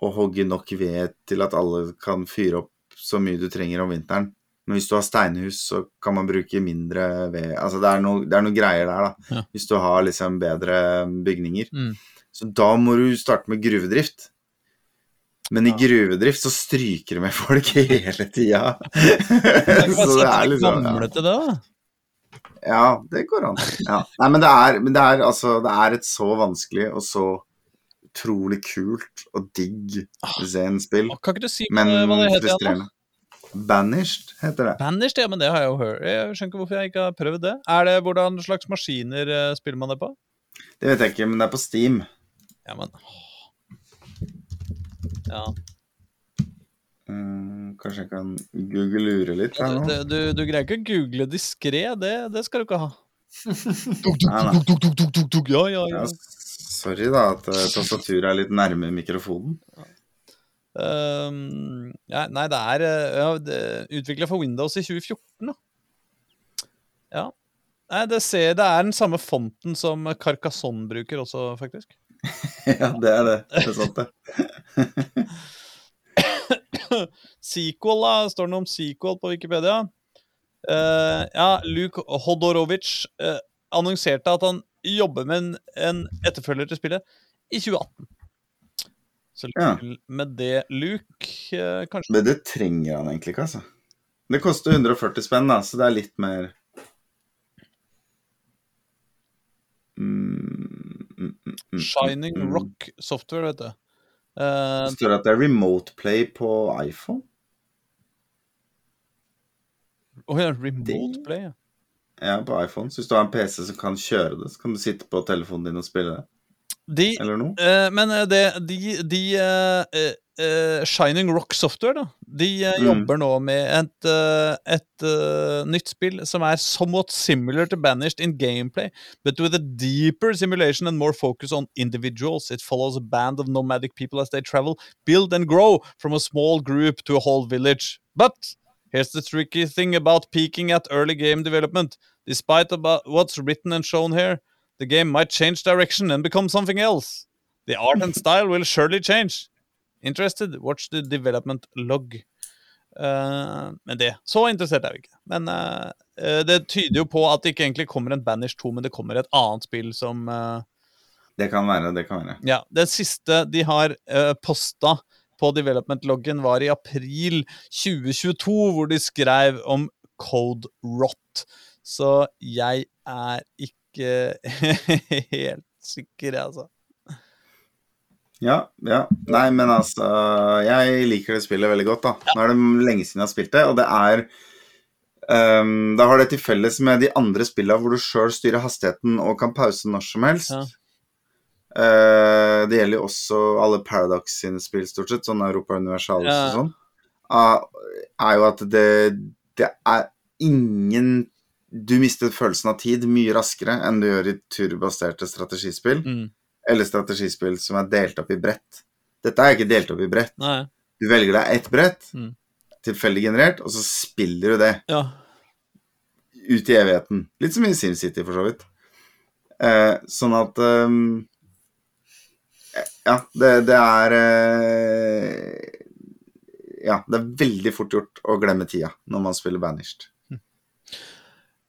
å hogge nok ved til at alle kan fyre opp så mye du trenger om vinteren. Men hvis du har steinhus, så kan man bruke mindre ved Altså det er noe, det er noen greier der, da. Ja. Hvis du har liksom bedre bygninger. Mm. Så da må du starte med gruvedrift. Men i gruvedrift så stryker det med folk hele tida. så det er liksom ja. Gamle til det, da. Ja, det går an. Ja. Nei, men det er, men det er altså Det er et så vanskelig og så utrolig kult og digg Zen-spill, Å, Kan ikke du si men hva det heter igjen? da? Banished heter det. Banished, ja, men det har jeg jo hørt. Jeg skjønner ikke hvorfor jeg ikke har prøvd det. Er det Hvordan slags maskiner eh, spiller man det på? Det vet jeg ikke, men det er på Steam. Ja, men Ja. Mm, kanskje jeg kan google lure litt her Du, nå? du, du greier ikke å google diskré, det, det skal du ikke ha. tuk, tuk, Ja, ja, ja. Ja, sorry da at eh, tastaturet er litt nærme mikrofonen. Um, ja, nei, det er uh, ja, utvikla for Windows i 2014, da. Ja. Nei, det, ser, det er den samme fonten som Carcassonne bruker også, faktisk. ja, det er det. Det er sant, det. Sequel, da. Står det noe om sequel på Wikipedia? Uh, ja, Luke Hodorovic uh, annonserte at han jobber med en, en etterfølger til spillet i 2018. Så Ja. med det, Luke. uh, kanskje Men det trenger han egentlig ikke, altså. Det koster 140 spenn, da, så det er litt mer mm, mm, mm, mm, Shining mm. Rock Software, vet du. Eh, Det står at det er remote play på iPhone. Å ja, Remote Play. ja. Ja, på iPhone. Så hvis du har en PC som kan kjøre det, så kan du sitte på telefonen din og spille det. De, Eller noe. Uh, men eh, det, de, de eh, eh, Shining Rock Software, da, de eh, Mm. jobber nå med et, uh, et nytt spill som er somewhat similar to Banished in gameplay, but with a deeper simulation and more focus on individuals. It follows a band of nomadic people as they travel, build and grow from a small group to a whole village. But here's the tricky thing about peaking at early game development. Despite about what's written and shown here, the game might change direction and become something else. The art and style will surely change. Interested? Watch the development log. Uh, men det Så interessert er vi ikke. Men uh, eh, det tyder jo på at det ikke egentlig kommer en Banish 2, men det kommer et annet spill som uh, Det kan være, det kan være. Ja, Det siste de har uh, posta på development-loggen, var i april 2022, hvor de skrev om Code Rot. Så jeg er ikke helt sikker, altså. Ja, ja. Nei, men altså Jeg liker det spillet veldig godt, da. Nå er det lenge siden jeg har spilt det, og det er um, Da har det til felles med de andre spillene hvor du sjøl styrer hastigheten og kan pause når som helst. Ja. Uh, det gjelder jo også alle Paradox sine spill, stort sett, sånn Europa Universalis Ja. og sånn. Uh, er jo at det, det er ingen Du mister følelsen av tid mye raskere enn du gjør i turbaserte strategispill. Mm. Eller strategispill som er delt opp i brett. Dette er ikke delt opp i brett. Nei. Du velger deg ett brett, Mm. tilfeldig generert, og så spiller du det Ja. ut i evigheten. Litt som i SimCity, for så vidt. Eh, sånn at um, Ja, det, det er eh, Ja, det er veldig fort gjort å glemme tida når man spiller Banished.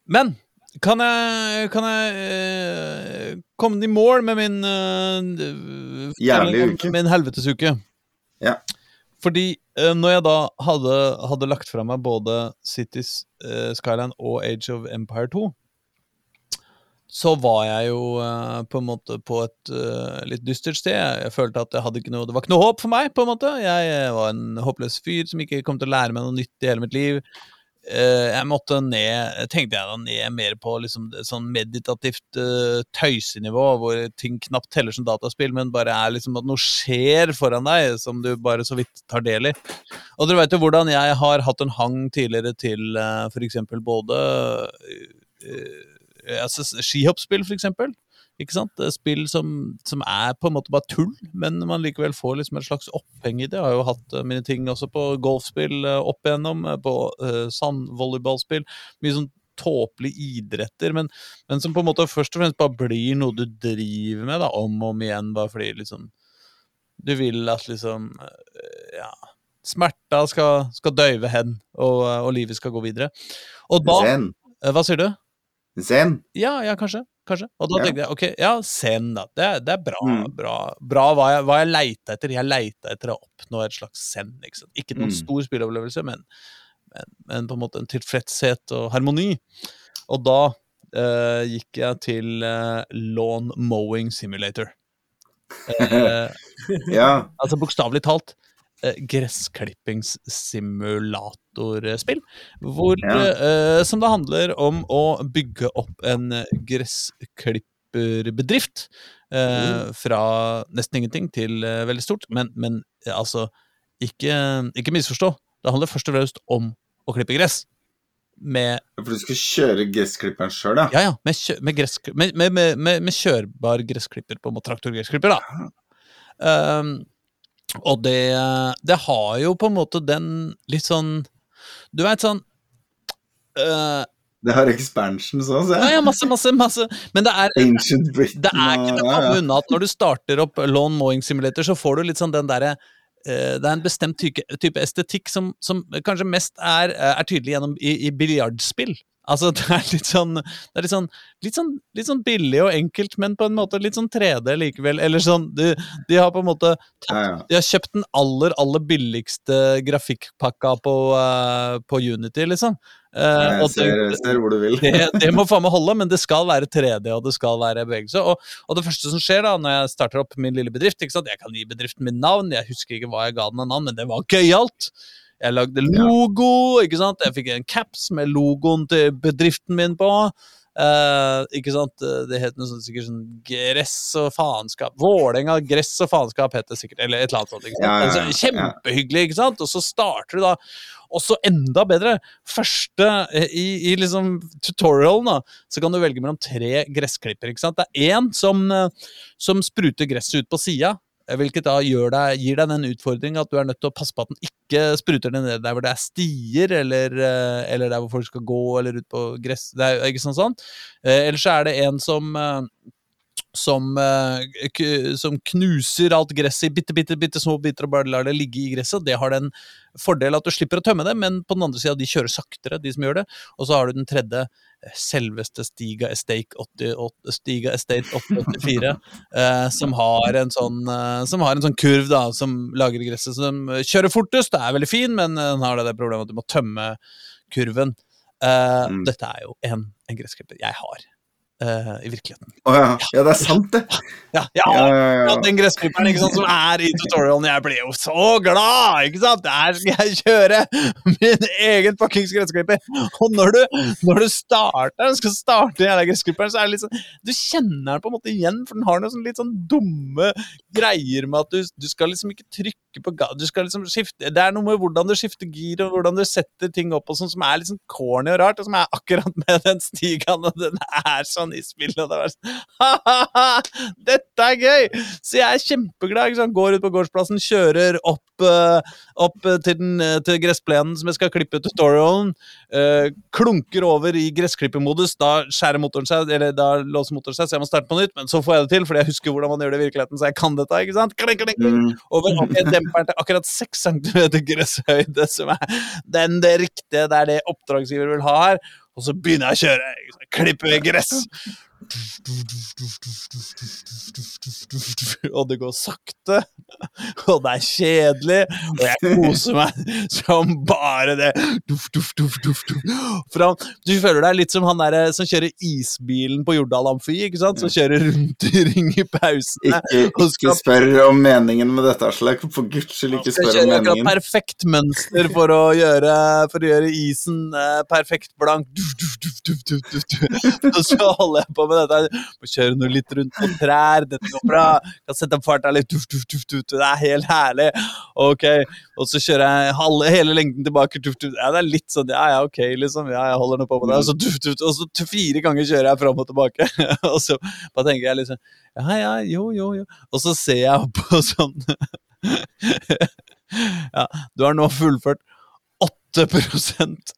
Men kan jeg, kan jeg uh, komme i mål med min uh, Jævlig uke. Min helvetesuke? Ja. Fordi uh, når jeg da hadde, hadde lagt fra meg både Cities uh, Skyline og Age of Empire 2, så var jeg jo uh, på en måte på et uh, litt dystert sted. Jeg følte at jeg ikke noe, det var ikke noe håp for meg. på en måte. Jeg var en håpløs fyr som ikke kom til å lære meg noe nytt i hele mitt liv. Eh, jeg måtte ned, tenkte jeg da, ned mer på liksom sånn meditativt uh, tøysenivå, hvor ting knapt teller som dataspill, men bare er liksom at noe skjer foran deg som du bare så vidt tar del i. Og dere vet jo hvordan jeg har hatt en hang tidligere til uh, f.eks. både uh, altså, skihoppspill, eksempel. Ikke sant? Spill som, som er på en måte bare tull, men man likevel får liksom et slags oppheng i det. Jeg har jo hatt eh, mine ting også på golfspill eh, opp igjennom, eh, på uh, sandvolleyballspill. Mye sånn tåpelige idretter, men, men som på en måte først og fremst bare blir noe du driver med da, om og om igjen, bare fordi liksom Du vil at liksom Ja. Smerta skal, skal døyve hen, og, og livet skal gå videre. Og da Zen. Hva sier du? Zen. Ja, ja, kanskje. Kanskje. Og da tenkte jeg ok, ja, Zen, da. Det, det er bra. Mm. Bra, bra hva jeg, hva jeg leita etter. Jeg leita etter å oppnå et slags Zen. Ikke, sant? ikke noen Mm. stor spilleopplevelse, men, men, men på en måte en tilfredshet og harmoni. Og da eh, gikk jeg til uh, Lawn Mowing Simulator. Eh, Ja. altså bokstavelig talt eh, gressklippingssimulatorspill. Hvor, Ja. eh, som det handler om å bygge opp en eh, gressklipperbedrift. Mm. fra nesten ingenting til eh, veldig stort. Men, men eh, altså, ikke, ikke misforstå. Det handler først og fremst om å klippe gress. Med For du skal kjøre gressklipperen sjøl, da? ja, ja, med, kjø med, gress, med, med, med, med, med kjørbar gressklipper, på en måte traktorgressklipper, da. Um, og det, det har jo på en måte den litt sånn Du veit sånn øh, Det har expansions òg, Ja, jeg. ja, masse, masse, masse. Men det er, Ancient Britain det er ikke til å komme unna at når du starter opp Lawn Mowing Simulator, så får du litt sånn den derre eh, det er en bestemt type, type estetikk som, som kanskje mest er, er tydelig gjennom i, i biljardspill. Altså, det er litt sånn Det er litt sånn, litt sånn litt sånn billig og enkelt, men på en måte litt sånn 3D likevel. Eller sånn De, de har på en måte tatt de har kjøpt den aller, aller billigste grafikkpakka på, uh, på Unity, liksom. Uh, Jeg ser, det, ser hvor du vil. det, det må faen meg holde, men det skal være 3D, og det skal være bevegelse. Og, og det første som skjer da, når jeg starter opp min lille bedrift ikke sant? Jeg kan gi bedriften min navn, jeg husker ikke hva jeg ga den av navn, men det var gøyalt. Jeg lagde logo, ikke sant. Jeg fikk en caps med logoen til bedriften min på. Uh, ikke sant? Det het noe sånt, sikkert sånn gress og faenskap. Vålerenga gress og faenskap het det sikkert, eller et eller annet sånt. ikke sant? Ja, ja, ja. Altså, kjempehyggelig, ikke sant? Og så starter du da og så enda bedre, første i, i liksom tutorialen, da, så kan du velge mellom tre gressklipper. ikke sant? Det er én som, eh, som spruter gresset ut på sida. Eh, Hvilket da deg, gir deg den utfordringen at du er nødt til å passe på at den ikke spruter ned der hvor det er stier, eller, eh, eller der hvor folk skal gå, eller ut på gress. Det er ikke sånn sånn. Ellers Eller så er det en som eh, som, eh, som knuser alt gresset i bitte, bitte, bitte små biter og bare lar det ligge i gresset. Det har den fordel at du slipper å tømme det, men på den andre sida, de kjører saktere, de som gjør det. Og så har du den tredje, eh, selveste Stiga Estate 88, Stiga Estate 884, eh, som har en sånn eh, Som har en sånn kurv da, som lager gresset, som kjører fortest. Det er veldig fin, men den har det, det problemet at du må tømme kurven. Eh, Mm. Dette er jo en, en gressklipper jeg har eh, i virkeligheten. Å ja. ja, det er sant, det. Ja, Ja, ja, den gressklipperen som er i tutorialen. Jeg ble jo så glad! ikke sant? Der skal jeg kjøre min egen fuckings gressklipper! Og når du, når du starter, skal starte den gressklipperen, så er det litt sånn Du kjenner den på en måte igjen, for den har noen sånn litt sånn dumme greier med at du, du skal liksom ikke trykke på ga... Du skal liksom skifte Det er noe med hvordan du skifter gir, og hvordan du setter ting opp, og sånn som er litt sånn corny og rart, og som er akkurat med den stigen, og den er sånn i spillet, og det var sånn Ha-ha-ha! Dette er gøy! Så jeg er kjempeglad. Ikke sant? Går ut på gårdsplassen, kjører opp, uh, opp til, den, eh, til gressplenen som jeg skal klippe tutorialen. Uh, klunker over i gressklippermodus. Da skjærer motoren seg, eller da låser motoren seg, så jeg må starte på nytt. Men så får jeg det til, fordi jeg husker hvordan man gjør det i virkeligheten, så jeg kan dette. ikke sant? Kling, kling, kling. Mm. Over demperen til akkurat 6 cm gresshøyde, som er den det riktige, det er det oppdragsgiver vil ha her. Og så begynner jeg å kjøre. Klipper gress. Og det går sakte, og det er kjedelig, og jeg koser meg som bare det. For. Fram. Du føler deg litt som han der som kjører isbilen på Jordal Amfi, ikke sant? Som kjører rundt i ring i pausene. Ikke, ikke spør om meningen med dette, Aslak. For guds skyld, ikke spør om kjøre akkurat meningen. perfekt mønster for å gjøre, for å gjøre isen eh, perfekt blank. Og så holder jeg på med dette. Må kjøre noe litt rundt på trær. Dette går bra. Kan sette opp farta litt. Tuff, tuff, tuff, tuff, Det er helt herlig. Ok. Og så kjører jeg halve, hele lengden tilbake. Tuff, tuff. Ja, det er litt sånn Ja, ja, ok, liksom. Ja, jeg holder nå på med det. Og så, tuff, tuff, og så fire ganger kjører jeg fram og tilbake. og så bare tenker jeg liksom Ja, ja, jo, jo, jo. Og så ser jeg på sånn ja, du har nå fullført 8%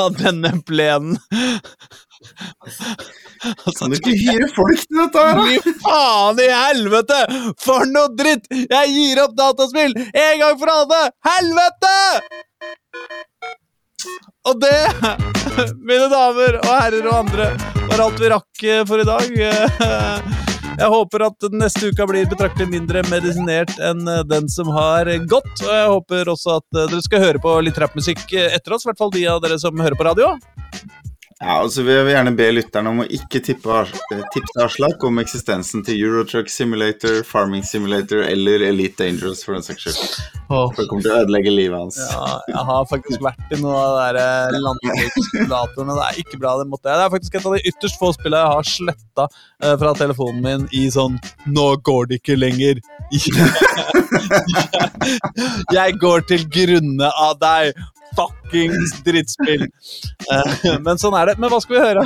av denne plenen. Og så Kan du ikke hyre folk til dette her, da? Fy faen i helvete! For noe dritt! Jeg gir opp dataspill en gang for alle! Helvete! Og det, mine damer og herrer og andre, var alt vi rakk eh, for i dag. Jeg håper at neste uka blir betraktelig mindre medisinert enn eh, den som har gått. Og jeg håper også at eh, dere skal høre på litt rappmusikk eh, etter oss, i hvert fall de av dere som hører på radio. Ja, og så vil jeg gjerne be lytterne om å ikke tippe, eh, tipse Aslak om eksistensen til Eurotruck Simulator, Farming Simulator eller Elite Dangerous, for den saks skyld. For det kommer til å ødelegge livet hans. Ja, jeg har faktisk vært i noen av de der landbrukssimulatorene. Det er ikke bra, det måtte jeg. Det er faktisk et av de ytterst få spillene jeg har sletta eh, fra telefonen min i sånn Nå går det ikke lenger. jeg går til grunne av deg. Fuckings drittspill. Eh, men sånn er det. Men hva skal vi høre?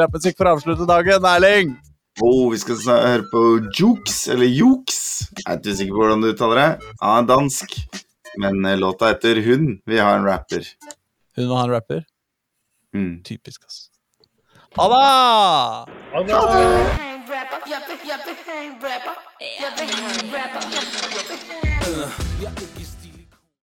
Rappmusikk for å avslutte dagen, Erling? Oh, vi skal høre på Jukes, eller Jukes. Jeg er ikke sikker på hvordan du uttaler det. Han er dansk, men eh, låta heter Hun. Vi har en rapper. Hun vil ha en rapper. Mm. Typisk, ass. Ha det! Ha det! Hang